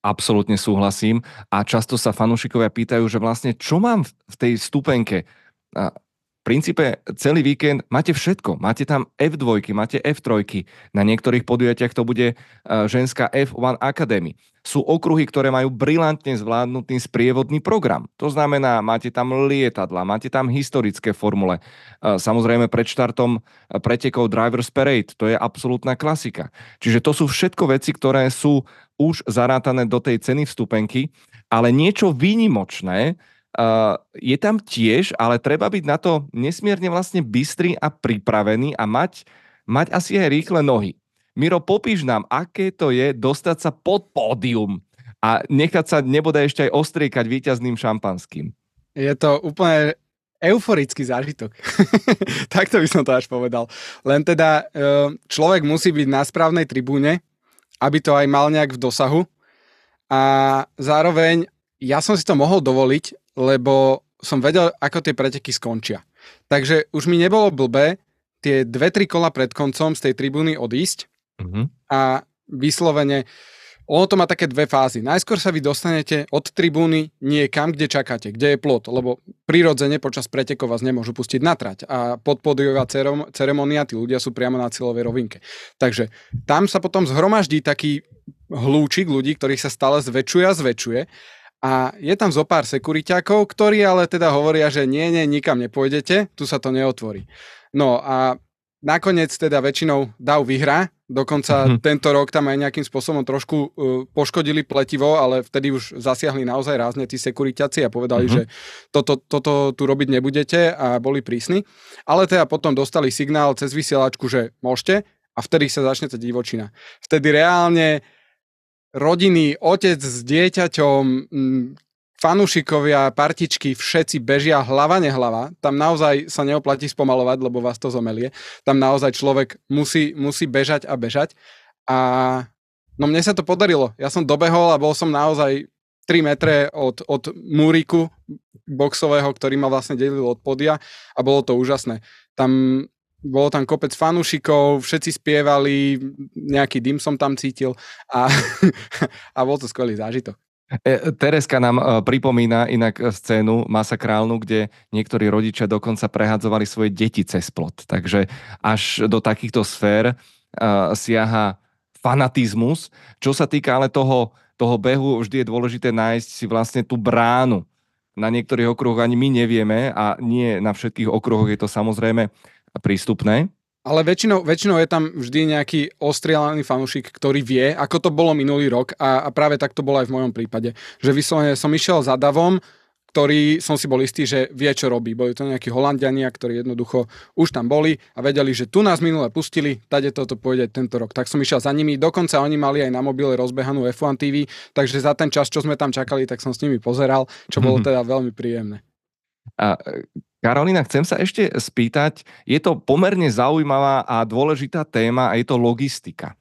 Absolútne súhlasím a často sa fanúšikovia pýtajú, že vlastne čo mám v tej stupenke. A v princípe celý víkend máte všetko. Máte tam F2, máte F3. Na niektorých podujatiach to bude e, ženská F1 Academy. Sú okruhy, ktoré majú brilantne zvládnutý sprievodný program. To znamená, máte tam lietadla, máte tam historické formule. E, samozrejme pred štartom e, pretekov Drivers Parade, to je absolútna klasika. Čiže to sú všetko veci, ktoré sú už zarátané do tej ceny vstupenky, ale niečo výnimočné uh, je tam tiež, ale treba byť na to nesmierne vlastne bystrý a pripravený a mať, mať asi aj rýchle nohy. Miro, popíš nám, aké to je dostať sa pod pódium a nechať sa nebude ešte aj ostriekať víťazným šampanským. Je to úplne euforický zážitok. Takto by som to až povedal. Len teda človek musí byť na správnej tribúne, aby to aj mal nejak v dosahu. A zároveň ja som si to mohol dovoliť, lebo som vedel, ako tie preteky skončia. Takže už mi nebolo blbé tie dve, tri kola pred koncom z tej tribúny odísť mm-hmm. a vyslovene ono to má také dve fázy. Najskôr sa vy dostanete od tribúny niekam, kde čakáte, kde je plot, lebo prirodzene počas pretekov vás nemôžu pustiť na trať a podpodiová ceremonia, tí ľudia sú priamo na cieľovej rovinke. Takže tam sa potom zhromaždí taký hlúčik ľudí, ktorých sa stále zväčšuje a zväčšuje a je tam zo pár sekuriťákov, ktorí ale teda hovoria, že nie, nie, nikam nepôjdete, tu sa to neotvorí. No a nakoniec teda väčšinou DAO vyhrá, Dokonca mm-hmm. tento rok tam aj nejakým spôsobom trošku uh, poškodili pletivo, ale vtedy už zasiahli naozaj rázne tí sekuriťaci a povedali, mm-hmm. že toto, toto tu robiť nebudete a boli prísni. Ale teda potom dostali signál cez vysielačku, že môžete a vtedy sa začne tá divočina. Vtedy reálne rodiny, otec s dieťaťom, fanúšikovia, partičky, všetci bežia hlava nehlava. Tam naozaj sa neoplatí spomalovať, lebo vás to zomelie. Tam naozaj človek musí, musí bežať a bežať. A no mne sa to podarilo. Ja som dobehol a bol som naozaj 3 metre od, od múriku boxového, ktorý ma vlastne delil od podia a bolo to úžasné. tam bolo tam kopec fanúšikov, všetci spievali, nejaký dym som tam cítil a, a bol to skvelý zážitok. E, Tereska nám e, pripomína inak scénu masakrálnu, kde niektorí rodičia dokonca prehadzovali svoje deti cez plot. Takže až do takýchto sfér uh, siaha fanatizmus. Čo sa týka ale toho, toho behu, vždy je dôležité nájsť si vlastne tú bránu. Na niektorých okruhoch ani my nevieme a nie na všetkých okruhoch je to samozrejme prístupné. Ale väčšinou, väčšinou je tam vždy nejaký ostrielaný fanúšik, ktorý vie, ako to bolo minulý rok a, a práve tak to bolo aj v mojom prípade. Že vyslovene som išiel za davom, ktorý som si bol istý, že vie, čo robí. Boli to nejakí Holandiania, ktorí jednoducho už tam boli a vedeli, že tu nás minule pustili, tade toto pôjde tento rok. Tak som išiel za nimi, dokonca oni mali aj na mobile rozbehanú F1 TV, takže za ten čas, čo sme tam čakali, tak som s nimi pozeral, čo bolo teda veľmi príjemné. A Karolina, chcem sa ešte spýtať, je to pomerne zaujímavá a dôležitá téma a je to logistika.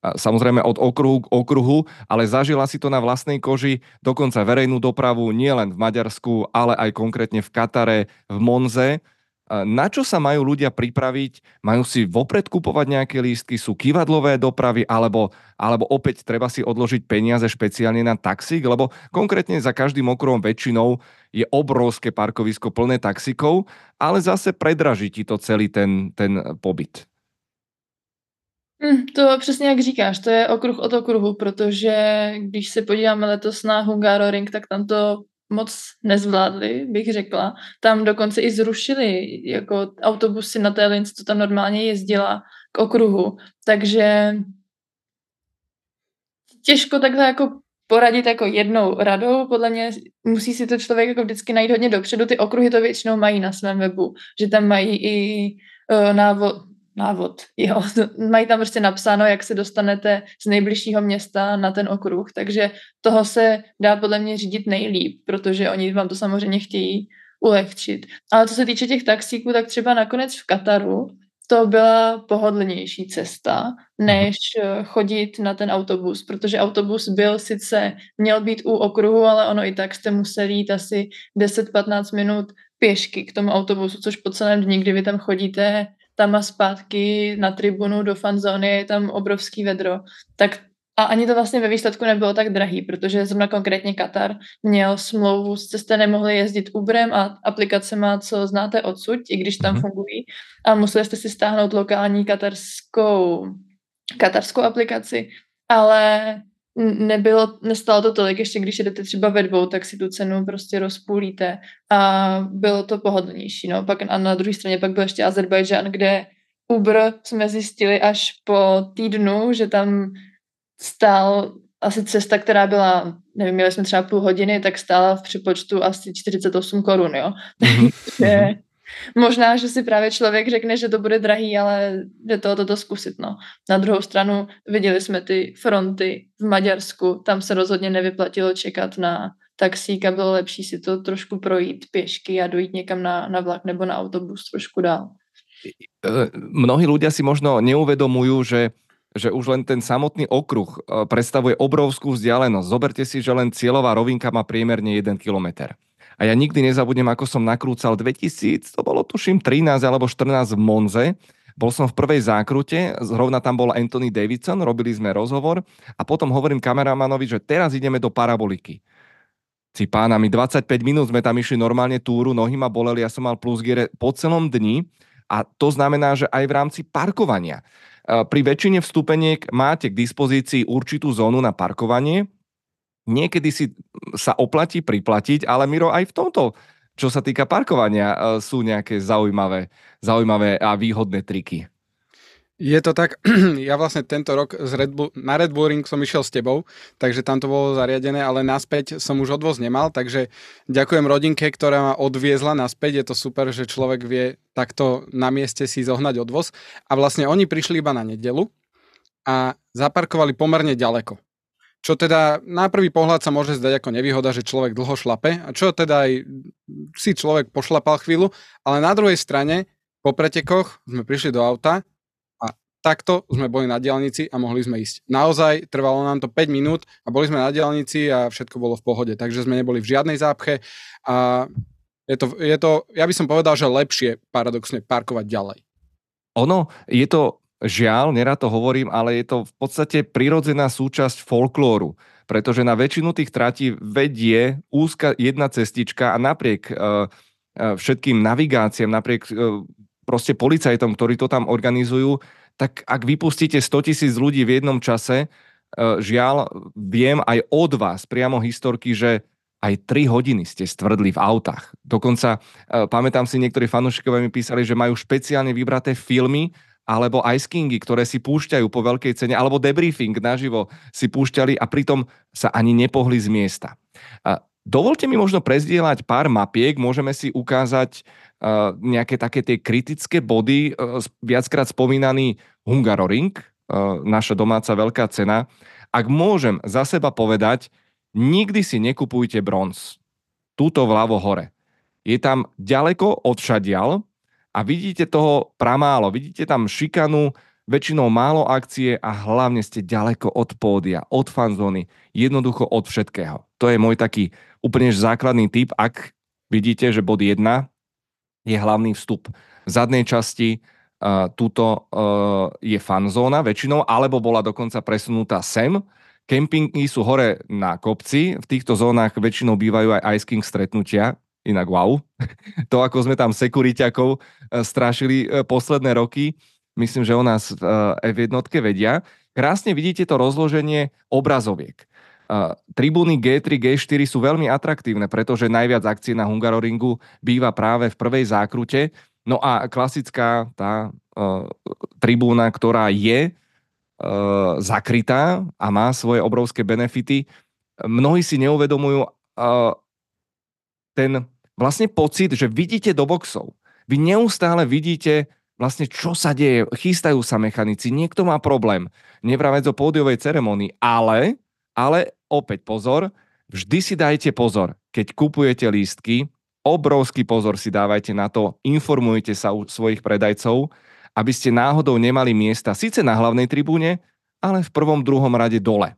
Samozrejme od okruhu k okruhu, ale zažila si to na vlastnej koži, dokonca verejnú dopravu nielen v Maďarsku, ale aj konkrétne v Katare, v Monze. Na čo sa majú ľudia pripraviť? Majú si vopred kupovať nejaké lístky? Sú kývadlové dopravy? Alebo, alebo opäť treba si odložiť peniaze špeciálne na taxík? Lebo konkrétne za každým okruhom väčšinou je obrovské parkovisko plné taxikov, ale zase predraží ti to celý ten, ten pobyt. Hm, to přesně jak říkáš, to je okruh od okruhu, protože když se podíváme letos na Hungaroring, tak tam to moc nezvládli, bych řekla. Tam dokonce i zrušili jako autobusy na té lince, co tam normálně jezdila k okruhu. Takže těžko takhle jako poradit jako jednou radou, podle mě musí si to člověk jako vždycky najít hodně dopředu. Ty okruhy to většinou mají na svém webu, že tam mají i uh, návod, návod, jo, mají tam prostě napsáno, jak se dostanete z nejbližšího města na ten okruh, takže toho se dá podle mě řídit nejlíp, protože oni vám to samozřejmě chtějí ulehčit. Ale co se týče těch taxíků, tak třeba nakonec v Kataru to byla pohodlnější cesta, než eh, chodit na ten autobus, protože autobus byl sice, měl být u okruhu, ale ono i tak jste museli jít asi 10-15 minut pěšky k tomu autobusu, což po celém dní, kdy vy tam chodíte tam a zpátky na tribunu do fanzóny je tam obrovský vedro, tak a ani to vlastně ve výsledku nebylo tak drahý, protože zrovna konkrétně Katar měl smlouvu, jste nemohli jezdit Uberem a aplikacema, co znáte odsud, i když tam mm-hmm. fungují. A museli jste si stáhnout lokální katarskou, katarskou aplikaci. Ale nebylo, nestalo to tolik, ještě když jdete třeba ve dvou, tak si tu cenu prostě rozpůlíte a bylo to pohodlnější. No. Pak a na druhé straně pak byl ještě Azerbajdžán, kde Uber jsme zjistili až po týdnu, že tam stál asi cesta, která byla, nevím, měli jsme třeba půl hodiny, tak stála v přepočtu asi 48 korun, jo. Mm-hmm. Možná, že si právě člověk řekne, že to bude drahý, ale jde to toto zkusit. No. Na druhou stranu viděli jsme ty fronty v Maďarsku, tam se rozhodně nevyplatilo čekat na taxík a bylo lepší si to trošku projít pěšky a dojít někam na, na vlak nebo na autobus trošku dál. E, mnohí ľudia si možno neuvedomujú, že že už len ten samotný okruh e, predstavuje obrovskú vzdialenosť. Zoberte si, že len cieľová rovinka má priemerne 1 kilometr. A ja nikdy nezabudnem, ako som nakrúcal 2000, to bolo tuším 13 alebo 14 v Monze. Bol som v prvej zákrute, zrovna tam bol Anthony Davidson, robili sme rozhovor a potom hovorím kameramanovi, že teraz ideme do paraboliky. Si pána, my 25 minút sme tam išli normálne túru, nohy ma boleli, ja som mal plus gire po celom dni a to znamená, že aj v rámci parkovania. E, pri väčšine vstupeniek máte k dispozícii určitú zónu na parkovanie, niekedy si sa oplatí priplatiť, ale Miro aj v tomto, čo sa týka parkovania, e, sú nejaké zaujímavé, zaujímavé a výhodné triky. Je to tak, ja vlastne tento rok z Red Bull, na Red Bull Ring som išiel s tebou, takže tam to bolo zariadené, ale naspäť som už odvoz nemal, takže ďakujem rodinke, ktorá ma odviezla naspäť, je to super, že človek vie takto na mieste si zohnať odvoz a vlastne oni prišli iba na nedelu a zaparkovali pomerne ďaleko. Čo teda na prvý pohľad sa môže zdať ako nevýhoda, že človek dlho šlape a čo teda aj si človek pošlapal chvíľu, ale na druhej strane po pretekoch sme prišli do auta a takto sme boli na diálnici a mohli sme ísť. Naozaj trvalo nám to 5 minút a boli sme na diálnici a všetko bolo v pohode, takže sme neboli v žiadnej zápche a Je to, je to, ja by som povedal, že lepšie paradoxne parkovať ďalej. Ono, je to žiaľ, nerad to hovorím, ale je to v podstate prirodzená súčasť folklóru pretože na väčšinu tých tratí vedie úzka jedna cestička a napriek uh, všetkým navigáciám, napriek uh, proste policajtom, ktorí to tam organizujú, tak ak vypustíte 100 tisíc ľudí v jednom čase, žiaľ, viem aj od vás priamo historky, že aj 3 hodiny ste stvrdli v autách. Dokonca, pamätám si, niektorí fanúšikovia mi písali, že majú špeciálne vybraté filmy, alebo Ice Kingy, ktoré si púšťajú po veľkej cene, alebo debriefing naživo si púšťali a pritom sa ani nepohli z miesta. Dovolte mi možno prezdieľať pár mapiek, môžeme si ukázať uh, nejaké také tie kritické body, uh, viackrát spomínaný Hungaroring, uh, naša domáca veľká cena. Ak môžem za seba povedať, nikdy si nekupujte bronz. Túto vľavo hore. Je tam ďaleko od šadial, a vidíte toho pramálo, vidíte tam šikanu, väčšinou málo akcie a hlavne ste ďaleko od pódia, od fanzóny, jednoducho od všetkého. To je môj taký úplne základný tip, ak vidíte, že bod 1 je hlavný vstup. V zadnej časti uh, túto uh, je fanzóna väčšinou, alebo bola dokonca presunutá sem. Kempingy sú hore na kopci, v týchto zónach väčšinou bývajú aj ice king stretnutia, Inak wow. To, ako sme tam sekuriťakov e, strašili e, posledné roky, myslím, že o nás v e, F1 vedia. Krásne vidíte to rozloženie obrazoviek. Tribúny G3, G4 sú veľmi atraktívne, pretože najviac akcií na Hungaroringu býva práve v prvej zákrute. No a klasická tá tribúna, ktorá je zakrytá a má svoje obrovské benefity, mnohí si neuvedomujú, ten vlastne pocit, že vidíte do boxov. Vy neustále vidíte vlastne, čo sa deje. Chystajú sa mechanici, niekto má problém. Nevravec o pódiovej ceremonii, ale, ale opäť pozor, vždy si dajte pozor, keď kupujete lístky, obrovský pozor si dávajte na to, informujte sa u svojich predajcov, aby ste náhodou nemali miesta síce na hlavnej tribúne, ale v prvom, druhom rade dole.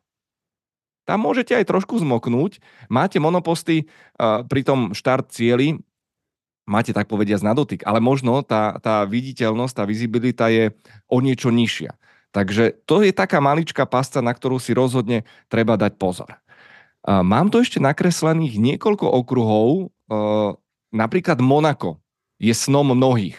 Tam môžete aj trošku zmoknúť. Máte monoposty uh, pri tom štart cieli, máte tak povediať na dotyk, ale možno tá, tá viditeľnosť, tá vizibilita je o niečo nižšia. Takže to je taká maličká pasca, na ktorú si rozhodne treba dať pozor. Uh, mám tu ešte nakreslených niekoľko okruhov, uh, napríklad Monako je snom mnohých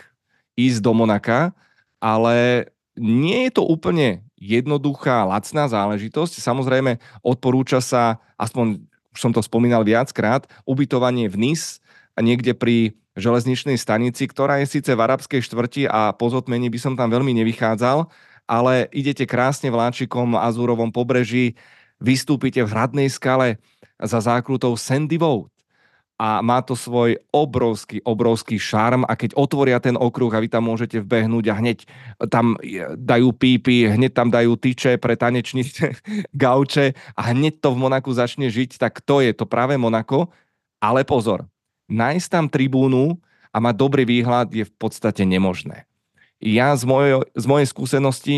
ísť do Monaka, ale nie je to úplne jednoduchá, lacná záležitosť. Samozrejme, odporúča sa, aspoň som to spomínal viackrát, ubytovanie v NIS, niekde pri železničnej stanici, ktorá je síce v arabskej štvrti a po zotmení by som tam veľmi nevychádzal, ale idete krásne vláčikom Azúrovom pobreží, vystúpite v hradnej skale za zákrutou Sandy Vote a má to svoj obrovský, obrovský šarm a keď otvoria ten okruh a vy tam môžete vbehnúť a hneď tam dajú pípy, hneď tam dajú tyče pre tanečnice, gauče a hneď to v Monaku začne žiť, tak to je to práve Monako. Ale pozor, nájsť tam tribúnu a mať dobrý výhľad je v podstate nemožné. Ja z mojej, z mojej skúsenosti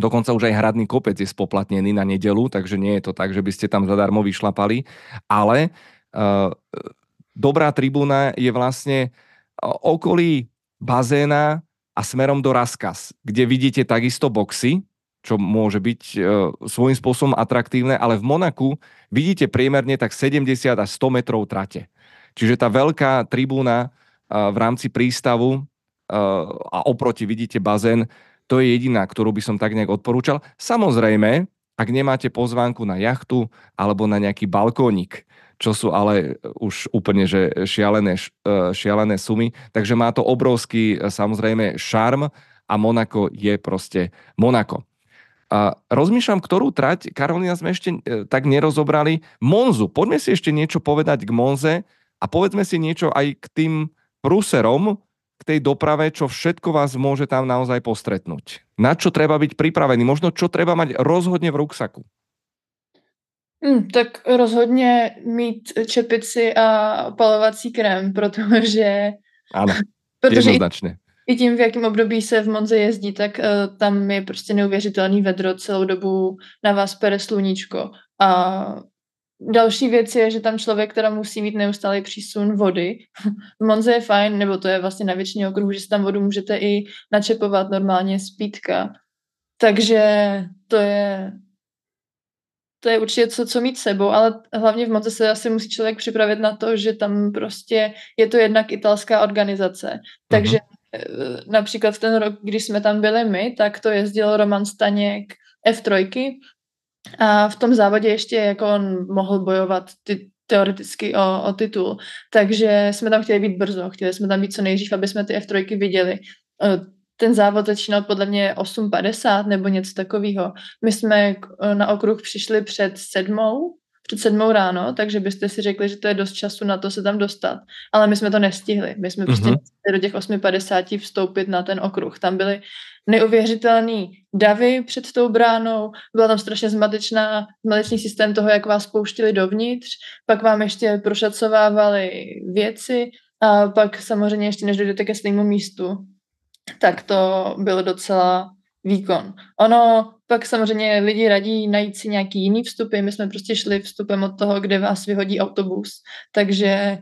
Dokonca už aj hradný kopec je spoplatnený na nedelu, takže nie je to tak, že by ste tam zadarmo vyšlapali. Ale dobrá tribúna je vlastne eh, okolí bazéna a smerom do Raskas, kde vidíte takisto boxy, čo môže byť e, svojím spôsobom atraktívne, ale v Monaku vidíte priemerne tak 70 až 100 metrov trate. Čiže tá veľká tribúna e, v rámci prístavu e, a oproti vidíte bazén, to je jediná, ktorú by som tak nejak odporúčal. Samozrejme, ak nemáte pozvánku na jachtu alebo na nejaký balkónik, čo sú ale už úplne že šialené, e, šialené sumy. Takže má to obrovský e, samozrejme šarm a Monako je proste Monako. A rozmýšľam, ktorú trať, Karolina sme ešte e, tak nerozobrali. Monzu, poďme si ešte niečo povedať k Monze a povedzme si niečo aj k tým prúserom, k tej doprave, čo všetko vás môže tam naozaj postretnúť. Na čo treba byť pripravený, možno čo treba mať rozhodne v ruksaku. Hmm, tak rozhodně mít čepici a opalovací krém, protože... Ano, protože jednoznačně. I, I tím, v jakém období se v Monze jezdí, tak uh, tam je prostě neuvěřitelný vedro, celou dobu na vás pere sluníčko a Další věc je, že tam člověk teda musí mít neustálý přísun vody. V Monze je fajn, nebo to je vlastně na většině okruhu, že si tam vodu můžete i načepovat normálně z pítka. Takže to je to je určitě co, co mít sebou, ale hlavně v Monze se asi musí člověk připravit na to, že tam prostě je to jednak italská organizace. Takže uh-huh. například ten rok, když jsme tam byli my, tak to jezdil Roman Staněk F3 a v tom závodě ještě jako on mohl bojovat ty, teoreticky o, o titul. Takže jsme tam chtěli být brzo, chtěli jsme tam být co nejdřív, aby jsme ty F3 viděli. E, ten závod začínal podle mě 8.50 nebo něco takového. My jsme na okruh přišli před sedmou, před sedmou ráno, takže byste si řekli, že to je dost času na to se tam dostat. Ale my jsme to nestihli. My jsme mm-hmm. prostě do těch 8.50 vstoupit na ten okruh. Tam byly neuvěřitelný davy před tou bránou, byla tam strašně zmatečná, zmatečný systém toho, jak vás pouštili dovnitř, pak vám ještě prošacovávali věci a pak samozřejmě ještě než dojdete ke svému místu, tak to bylo docela výkon. Ono pak samozřejmě lidi radí najít si nějaký jiný vstupy, my jsme prostě šli vstupem od toho, kde vás vyhodí autobus, takže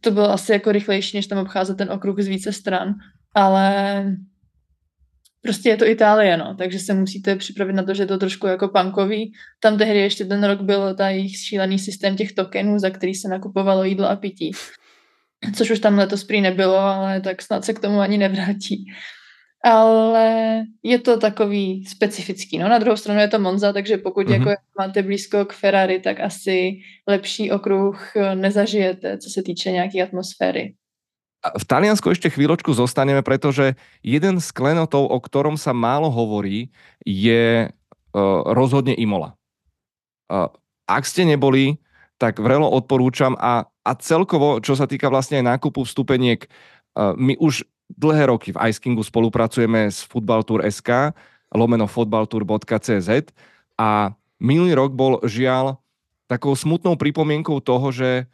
to bylo asi jako rychlejší, než tam obcházet ten okruh z více stran, ale prostě je to Itálie, no, takže se musíte připravit na to, že je to trošku jako punkový. Tam tehdy ještě ten rok byl ta jejich šílený systém těch tokenů, za který se nakupovalo jídlo a pití. Což už tam letos prý nebylo, ale tak snad se k tomu ani nevrátí. Ale je to takový specifický. No, na druhou stranu je to Monza, takže pokud mm-hmm. jako máte blízko k Ferrari, tak asi lepší okruh nezažijete, co se týče nějaké atmosféry. V Taliansku ešte chvíľočku zostaneme, pretože jeden z klenotov, o ktorom sa málo hovorí, je uh, rozhodne Imola. Uh, ak ste neboli, tak vrelo odporúčam a, a celkovo, čo sa týka vlastne aj nákupu vstupeniek, uh, my už dlhé roky v Ice-Kingu spolupracujeme s futbaltour.sk lomeno futbaltour.cz a minulý rok bol žiaľ takou smutnou pripomienkou toho, že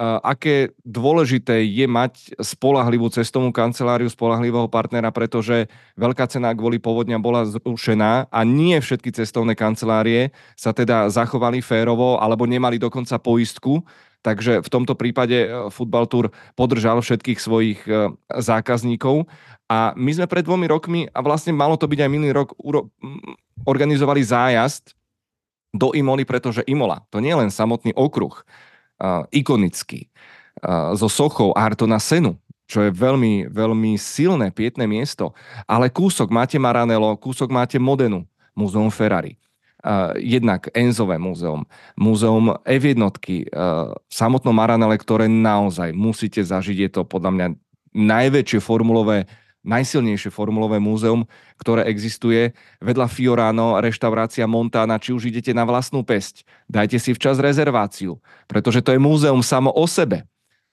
aké dôležité je mať spolahlivú cestovnú kanceláriu, spolahlivého partnera, pretože veľká cena kvôli povodňa bola zrušená a nie všetky cestovné kancelárie sa teda zachovali férovo alebo nemali dokonca poistku, takže v tomto prípade e, Football Tour podržal všetkých svojich e, zákazníkov a my sme pred dvomi rokmi, a vlastne malo to byť aj minulý rok, organizovali zájazd do Imoly, pretože Imola, to nie je len samotný okruh, uh, ikonický, so sochou Artona Senu, čo je veľmi, veľmi silné pietné miesto. Ale kúsok máte Maranello, kúsok máte Modenu, Múzeum Ferrari. Uh, jednak Enzové múzeum, múzeum F1, uh, samotno Maranele, ktoré naozaj musíte zažiť, je to podľa mňa najväčšie formulové najsilnejšie formulové múzeum, ktoré existuje. Vedľa Fiorano, reštaurácia Montana, či už idete na vlastnú pesť, dajte si včas rezerváciu, pretože to je múzeum samo o sebe.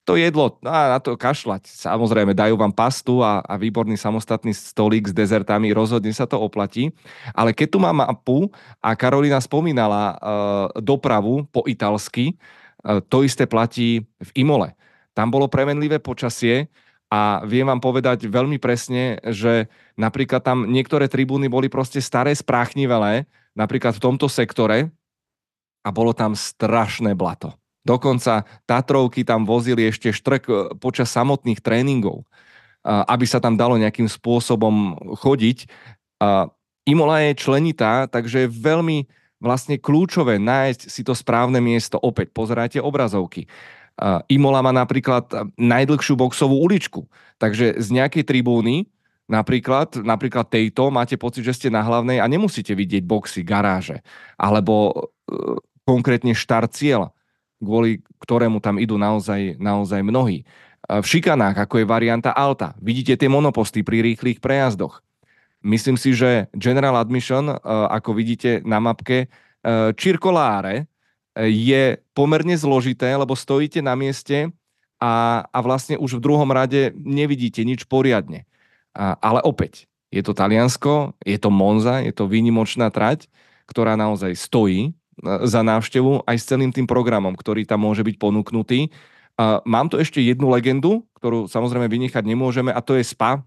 To jedlo, no a na to kašľať. Samozrejme, dajú vám pastu a, a výborný samostatný stolík s dezertami, rozhodne sa to oplatí. Ale keď tu mám mapu a Karolina spomínala uh, dopravu po italsky, uh, to isté platí v Imole. Tam bolo premenlivé počasie, a viem vám povedať veľmi presne, že napríklad tam niektoré tribúny boli proste staré, spráchnivelé, napríklad v tomto sektore a bolo tam strašné blato. Dokonca Tatrovky tam vozili ešte štrk e, počas samotných tréningov, aby sa tam dalo nejakým spôsobom chodiť. Imola je členitá, takže je veľmi vlastne kľúčové nájsť si to správne miesto. Opäť pozerajte obrazovky. Imola má napríklad najdlhšiu boxovú uličku, takže z nejakej tribúny, napríklad, napríklad tejto, máte pocit, že ste na hlavnej a nemusíte vidieť boxy, garáže, alebo e, konkrétne štart cieľ, kvôli ktorému tam idú naozaj, naozaj mnohí. V šikanách, ako je varianta Alta, vidíte tie monoposty pri rýchlych prejazdoch. Myslím si, že General Admission, e, ako vidíte na mapke, Circolare, je pomerne zložité, lebo stojíte na mieste a, a vlastne už v druhom rade nevidíte nič poriadne. A, ale opäť, je to Taliansko, je to Monza, je to výnimočná trať, ktorá naozaj stojí e, za návštevu aj s celým tým programom, ktorý tam môže byť ponúknutý. A mám tu ešte jednu legendu, ktorú samozrejme vynechať nemôžeme a to je SPA,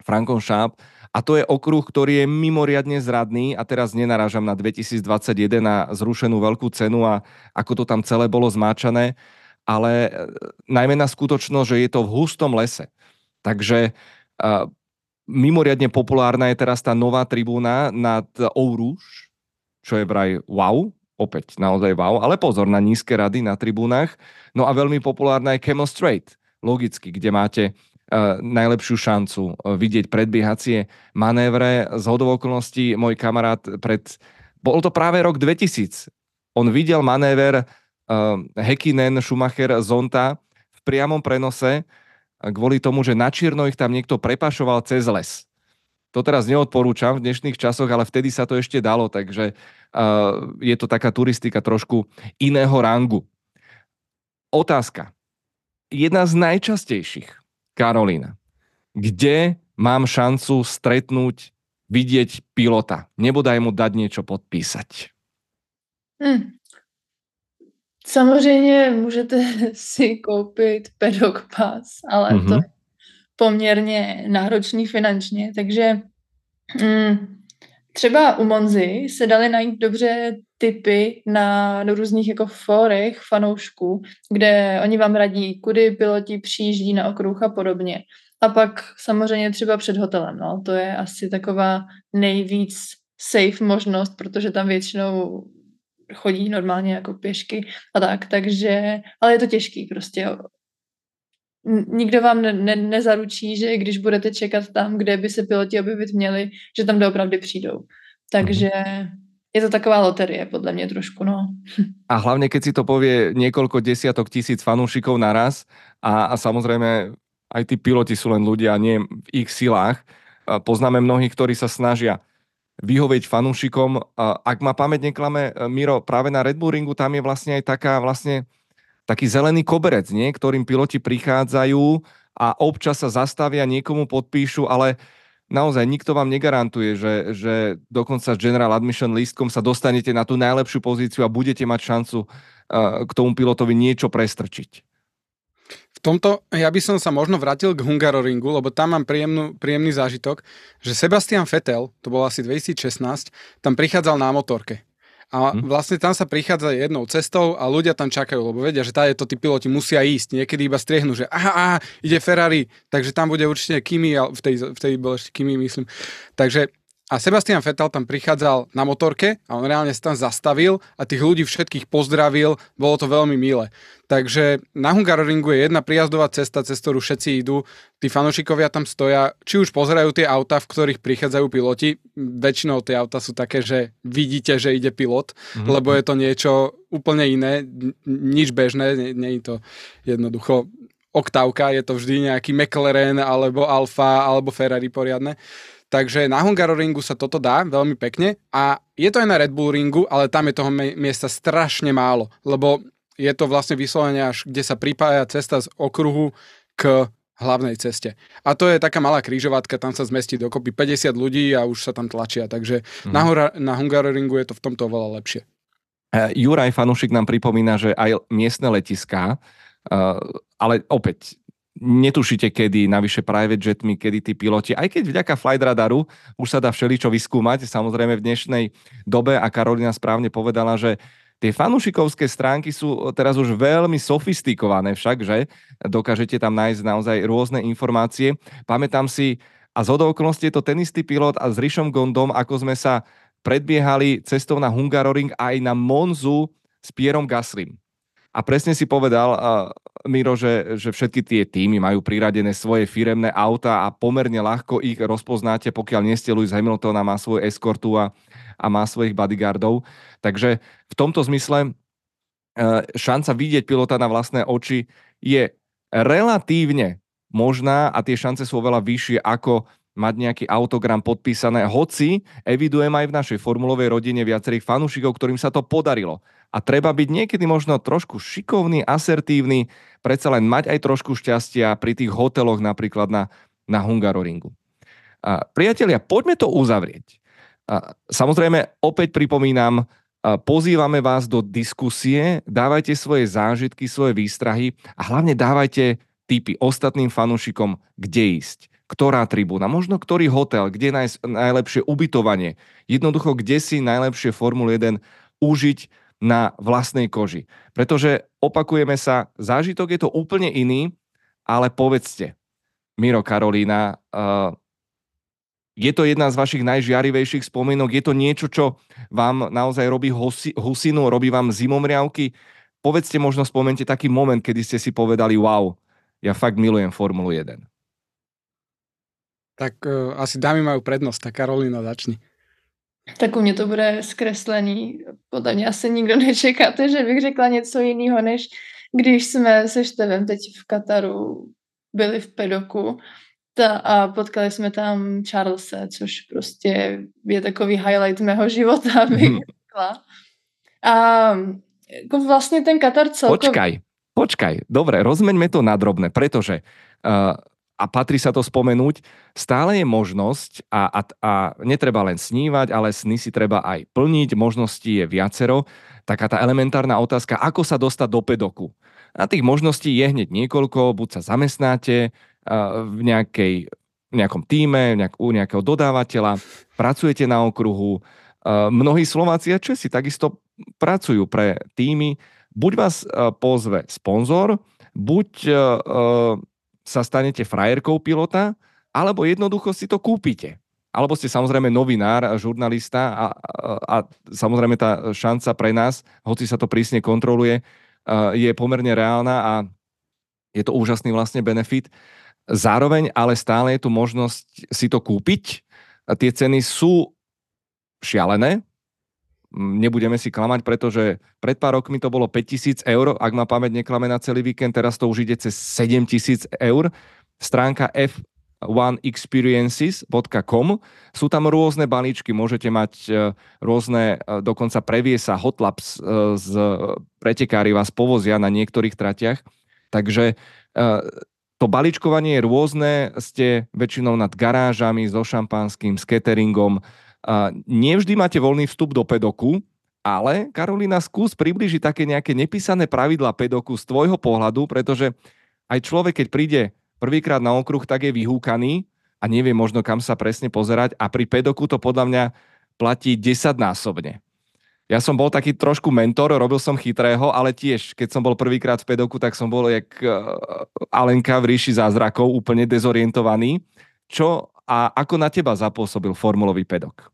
Frankom Šáp A to je okruh, ktorý je mimoriadne zradný a teraz nenarážam na 2021 na zrušenú veľkú cenu a ako to tam celé bolo zmáčané, ale e, najmä na skutočnosť, že je to v hustom lese. Takže mimoriadne populárna je teraz tá nová tribúna nad Ourouge, čo je vraj wow, opäť naozaj wow, ale pozor na nízke rady na tribúnach. No a veľmi populárna je Camel Straight, logicky, kde máte uh, najlepšiu šancu uh, vidieť predbiehacie manévre. Z hodov okolností môj kamarát pred... Bol to práve rok 2000. On videl manéver uh, Hekinen, Schumacher, Zonta v priamom prenose kvôli tomu, že na Čierno ich tam niekto prepašoval cez les. To teraz neodporúčam v dnešných časoch, ale vtedy sa to ešte dalo, takže uh, je to taká turistika trošku iného rangu. Otázka. Jedna z najčastejších, Karolína. Kde mám šancu stretnúť, vidieť pilota? Nebodaj mu dať niečo podpísať. Hmm. Samozřejmě můžete si koupit pedok pas, ale mm-hmm. to je poměrně náročný finančně, takže mm, třeba u Monzy se dali najít dobře typy na, na různých jako fórech fanoušků, kde oni vám radí, kudy piloti přijíždí na okruh a podobně. A pak samozřejmě třeba před hotelem, no, to je asi taková nejvíc safe možnost, protože tam většinou chodí normálně jako pěšky a tak, takže, ale je to těžký prostě. Nikdo vám ne, ne, nezaručí, že když budete čekat tam, kde by se piloti objevit měli, že tam doopravdy přijdou. Takže je to taková loterie, podľa mňa trošku, no. A hlavne, keď si to povie niekoľko desiatok tisíc fanúšikov naraz a, a samozrejme aj tí piloti sú len ľudia, nie v ich silách. Poznáme mnohých, ktorí sa snažia vyhovieť fanúšikom. Ak ma pamäť neklame, Miro, práve na Red Bull ringu tam je vlastne aj taká vlastne taký zelený koberec, nie? ktorým piloti prichádzajú a občas sa zastavia, niekomu podpíšu, ale naozaj nikto vám negarantuje, že, že dokonca s General Admission lístkom sa dostanete na tú najlepšiu pozíciu a budete mať šancu uh, k tomu pilotovi niečo prestrčiť. V tomto ja by som sa možno vrátil k Hungaroringu, lebo tam mám príjemnú, príjemný zážitok, že Sebastian Vettel, to bol asi 2016, tam prichádzal na motorke. A mhm. vlastne tam sa prichádza jednou cestou a ľudia tam čakajú, lebo vedia, že táto tí piloti musia ísť. Niekedy iba striehnú, že aha, aha, ide Ferrari, takže tam bude určite Kimi, v tej, v tej bol ešte Kimi, myslím. Takže a Sebastian Vettel tam prichádzal na motorke a on reálne sa tam zastavil a tých ľudí všetkých pozdravil, bolo to veľmi milé. Takže na Hungaroringu je jedna prijazdová cesta, cez ktorú všetci idú. Tí fanúšikovia tam stoja, či už pozerajú tie auta, v ktorých prichádzajú piloti. Väčšinou tie auta sú také, že vidíte, že ide pilot, mm-hmm. lebo je to niečo úplne iné, nič bežné, nie, nie je to jednoducho oktávka, je to vždy nejaký McLaren alebo Alfa alebo Ferrari poriadne. Takže na Hungaroringu sa toto dá veľmi pekne a je to aj na Red Bull ringu, ale tam je toho miesta strašne málo, lebo je to vlastne vyslovene až, kde sa pripája cesta z okruhu k hlavnej ceste. A to je taká malá krížovatka, tam sa zmestí dokopy 50 ľudí a už sa tam tlačia, takže mm. na, hora, na Hungaroringu je to v tomto oveľa lepšie. Uh, Juraj Fanušik nám pripomína, že aj miestne letiská, uh, ale opäť netušíte, kedy navyše private jetmi, kedy tí piloti, aj keď vďaka flight radaru už sa dá všeličo vyskúmať, samozrejme v dnešnej dobe a Karolina správne povedala, že tie fanúšikovské stránky sú teraz už veľmi sofistikované však, že dokážete tam nájsť naozaj rôzne informácie. Pamätám si, a z okolností je to ten istý pilot a s Rišom Gondom, ako sme sa predbiehali cestou na Hungaroring aj na Monzu s Pierom Gaslim. A presne si povedal, Miro, že, že všetky tie týmy majú priradené svoje firemné auta a pomerne ľahko ich rozpoznáte, pokiaľ nie ste Lewis Hamilton a má svoju eskortu a, a má svojich bodyguardov. Takže v tomto zmysle uh, šanca vidieť pilota na vlastné oči je relatívne možná a tie šance sú oveľa vyššie ako mať nejaký autogram podpísané, hoci evidujem aj v našej formulovej rodine viacerých fanúšikov, ktorým sa to podarilo a treba byť niekedy možno trošku šikovný, asertívny, predsa len mať aj trošku šťastia pri tých hoteloch napríklad na, na Hungaroringu. A, priatelia, poďme to uzavrieť. A, samozrejme, opäť pripomínam, pozývame vás do diskusie, dávajte svoje zážitky, svoje výstrahy a hlavne dávajte tipy ostatným fanúšikom, kde ísť. Ktorá tribúna, možno ktorý hotel, kde nájsť najlepšie ubytovanie. Jednoducho, kde si najlepšie Formule 1 užiť na vlastnej koži. Pretože opakujeme sa, zážitok je to úplne iný, ale povedzte, Miro Karolína, uh, je to jedna z vašich najžiarivejších spomienok? Je to niečo, čo vám naozaj robí husi, husinu, robí vám zimomriavky? Povedzte možno, spomente taký moment, kedy ste si povedali, wow, ja fakt milujem Formulu 1. Tak uh, asi dámy majú prednosť, tak Karolina začni. Tak u mě to bude zkreslený. Podle mě asi nikdo nečekáte, že bych řekla něco jiného, než když jsme se Števem teď v Kataru byli v pedoku ta, a potkali jsme tam Charlesa, což prostě je takový highlight mého života, bych hmm. řekla. A jako vlastně ten Katar celkově... Počkaj, počkaj, dobre, rozmeňme to na drobné, pretože uh, a patrí sa to spomenúť, stále je možnosť a, a, a netreba len snívať, ale sny si treba aj plniť, možností je viacero. Taká tá elementárna otázka, ako sa dostať do pedoku. A tých možností je hneď niekoľko, buď sa zamestnáte v, nejakej, v nejakom týme, nejak, u nejakého dodávateľa, pracujete na okruhu. Mnohí Slováci a Česi takisto pracujú pre týmy. Buď vás pozve sponzor, buď sa stanete frajerkou pilota, alebo jednoducho si to kúpite. Alebo ste samozrejme novinár, žurnalista a, a, a samozrejme tá šanca pre nás, hoci sa to prísne kontroluje, je pomerne reálna a je to úžasný vlastne benefit. Zároveň ale stále je tu možnosť si to kúpiť. Tie ceny sú šialené, nebudeme si klamať, pretože pred pár rokmi to bolo 5000 eur, ak ma pamäť neklame na celý víkend, teraz to už ide cez 7000 eur. Stránka f1experiences.com sú tam rôzne balíčky, môžete mať e, rôzne, e, dokonca previe sa hotlaps e, z pretekári vás povozia na niektorých tratiach, takže to balíčkovanie je rôzne, ste väčšinou nad garážami, so šampanským, s cateringom, nevždy máte voľný vstup do pedoku, ale Karolina, skús približiť také nejaké nepísané pravidla pedoku z tvojho pohľadu, pretože aj človek, keď príde prvýkrát na okruh, tak je vyhúkaný a nevie možno kam sa presne pozerať a pri pedoku to podľa mňa platí desaťnásobne. Ja som bol taký trošku mentor, robil som chytrého, ale tiež, keď som bol prvýkrát v pedoku, tak som bol jak e, Alenka v ríši zázrakov, úplne dezorientovaný. Čo a ako na teba zapôsobil formulový pedok?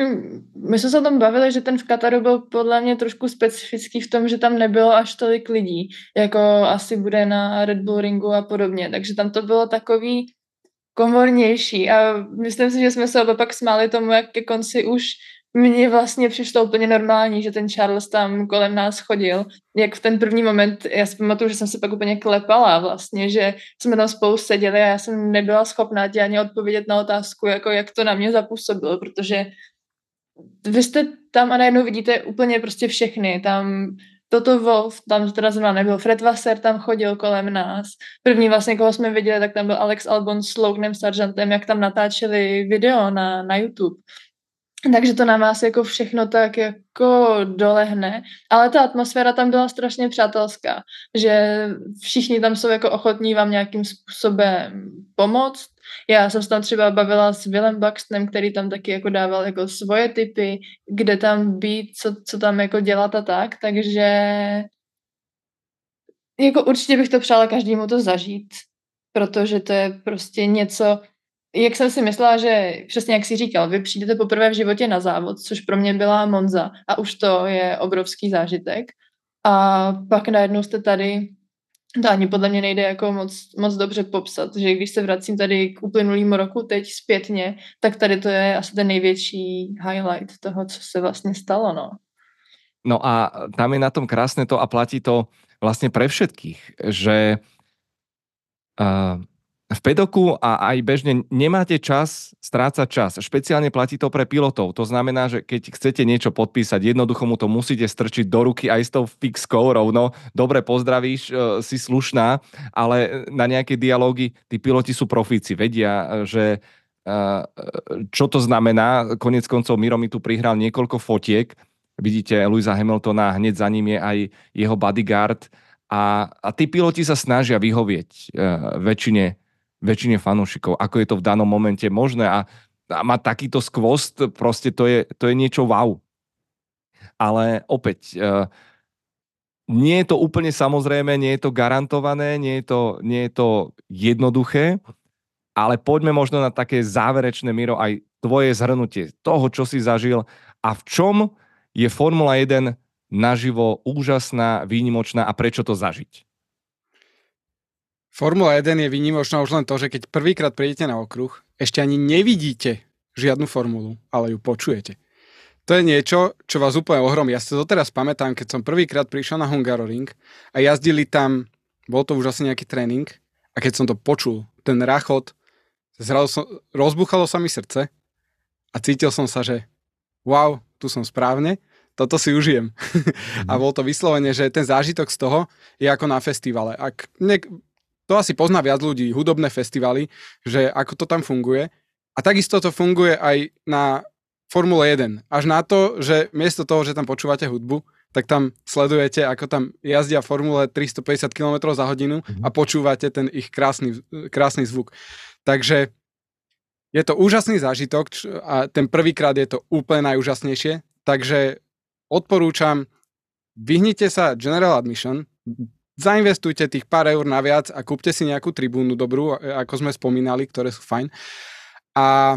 Hm, my jsme se o tom bavili, že ten v Kataru byl podle mě trošku specifický v tom, že tam nebylo až tolik lidí, jako asi bude na Red Bull ringu a podobně. Takže tam to bylo takový komornější a myslím si, že jsme se oba pak smáli tomu, jak ke konci už mně vlastně přišlo úplně normální, že ten Charles tam kolem nás chodil. Jak v ten první moment, já si pamatuju, že jsem se pak úplně klepala vlastně, že jsme tam spolu seděli a já jsem nebyla schopná ti ani odpovědět na otázku, jako jak to na mě zapůsobilo, protože vy jste tam a najednou vidíte úplně prostě všechny. Tam Toto Wolf, tam teda zrovna nebyl, Fred Wasser tam chodil kolem nás. První vlastně, koho jsme viděli, tak tam byl Alex Albon s Loganem Sargentem, jak tam natáčeli video na, na YouTube. Takže to na vás jako všechno tak jako dolehne. Ale ta atmosféra tam byla strašně přátelská, že všichni tam jsou jako ochotní vám nějakým způsobem pomoct. Já jsem se tam třeba bavila s Willem Buxtonem, který tam taky jako dával jako svoje typy, kde tam být, co, co tam jako dělat a tak, takže jako určitě bych to přála každému to zažít, protože to je prostě něco, jak jsem si myslela, že přesně jak jsi říkal, vy přijdete poprvé v životě na závod, což pro mě byla Monza a už to je obrovský zážitek. A pak najednou jste tady, to ani podle mě nejde jako moc, moc dobře popsat, že když se vracím tady k uplynulýmu roku teď zpětně, tak tady to je asi ten největší highlight toho, co se vlastně stalo, no. No a tam je na tom krásne to a platí to vlastne pre všetkých, že uh, v pedoku a aj bežne nemáte čas strácať čas. Špeciálne platí to pre pilotov. To znamená, že keď chcete niečo podpísať, jednoducho mu to musíte strčiť do ruky aj s tou fixkou rovno. Dobre, pozdravíš, e, si slušná, ale na nejaké dialógy tí piloti sú profíci, vedia, že e, čo to znamená. Konec koncov Miro mi tu prihral niekoľko fotiek. Vidíte Luisa Hamiltona, hneď za ním je aj jeho bodyguard. A, a tí piloti sa snažia vyhovieť väčšine väčšine fanúšikov, ako je to v danom momente možné a, a mať takýto skvost, proste to je, to je niečo wow. Ale opäť, uh, nie je to úplne samozrejme, nie je to garantované, nie je to, nie je to jednoduché, ale poďme možno na také záverečné, Miro, aj tvoje zhrnutie toho, čo si zažil a v čom je Formula 1 naživo úžasná, výnimočná a prečo to zažiť? Formula 1 je výnimočná už len to, že keď prvýkrát prídete na okruh, ešte ani nevidíte žiadnu formulu, ale ju počujete to je niečo, čo vás úplne ohromí. Ja si to doteraz pamätám, keď som prvýkrát prišiel na Hungaroring a jazdili tam, bol to už asi nejaký tréning a keď som to počul, ten rachot, zrazu som, rozbuchalo sa mi srdce a cítil som sa, že wow, tu som správne, toto si užijem. Mm. a bol to vyslovene, že ten zážitok z toho je ako na festivale. Ak ne, to asi pozná viac ľudí, hudobné festivaly, že ako to tam funguje. A takisto to funguje aj na Formule 1. Až na to, že miesto toho, že tam počúvate hudbu, tak tam sledujete, ako tam jazdia Formule 350 km za hodinu mm-hmm. a počúvate ten ich krásny, krásny zvuk. Takže je to úžasný zážitok a ten prvýkrát je to úplne najúžasnejšie. Takže odporúčam, vyhnite sa General Admission, zainvestujte tých pár eur naviac a kúpte si nejakú tribúnu dobrú, ako sme spomínali, ktoré sú fajn. A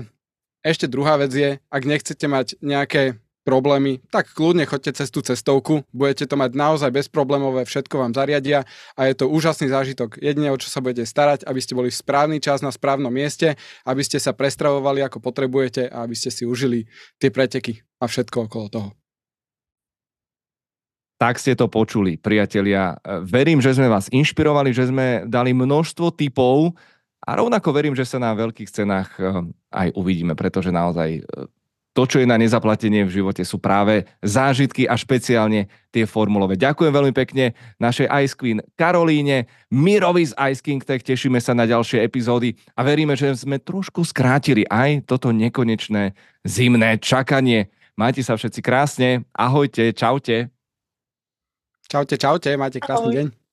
ešte druhá vec je, ak nechcete mať nejaké problémy, tak kľudne chodte cez tú cestovku, budete to mať naozaj bezproblémové, všetko vám zariadia a je to úžasný zážitok. Jedine o čo sa budete starať, aby ste boli v správny čas na správnom mieste, aby ste sa prestravovali ako potrebujete a aby ste si užili tie preteky a všetko okolo toho. Tak ste to počuli, priatelia. Verím, že sme vás inšpirovali, že sme dali množstvo typov, a rovnako verím, že sa na veľkých cenách eh, aj uvidíme, pretože naozaj eh, to, čo je na nezaplatenie v živote, sú práve zážitky a špeciálne tie formulové. Ďakujem veľmi pekne našej Ice Queen Karolíne, Mirovi z Ice King Tech, tešíme sa na ďalšie epizódy a veríme, že sme trošku skrátili aj toto nekonečné zimné čakanie. Majte sa všetci krásne, ahojte, čaute. Čaute, čaute, máte krásny Ahoj. deň.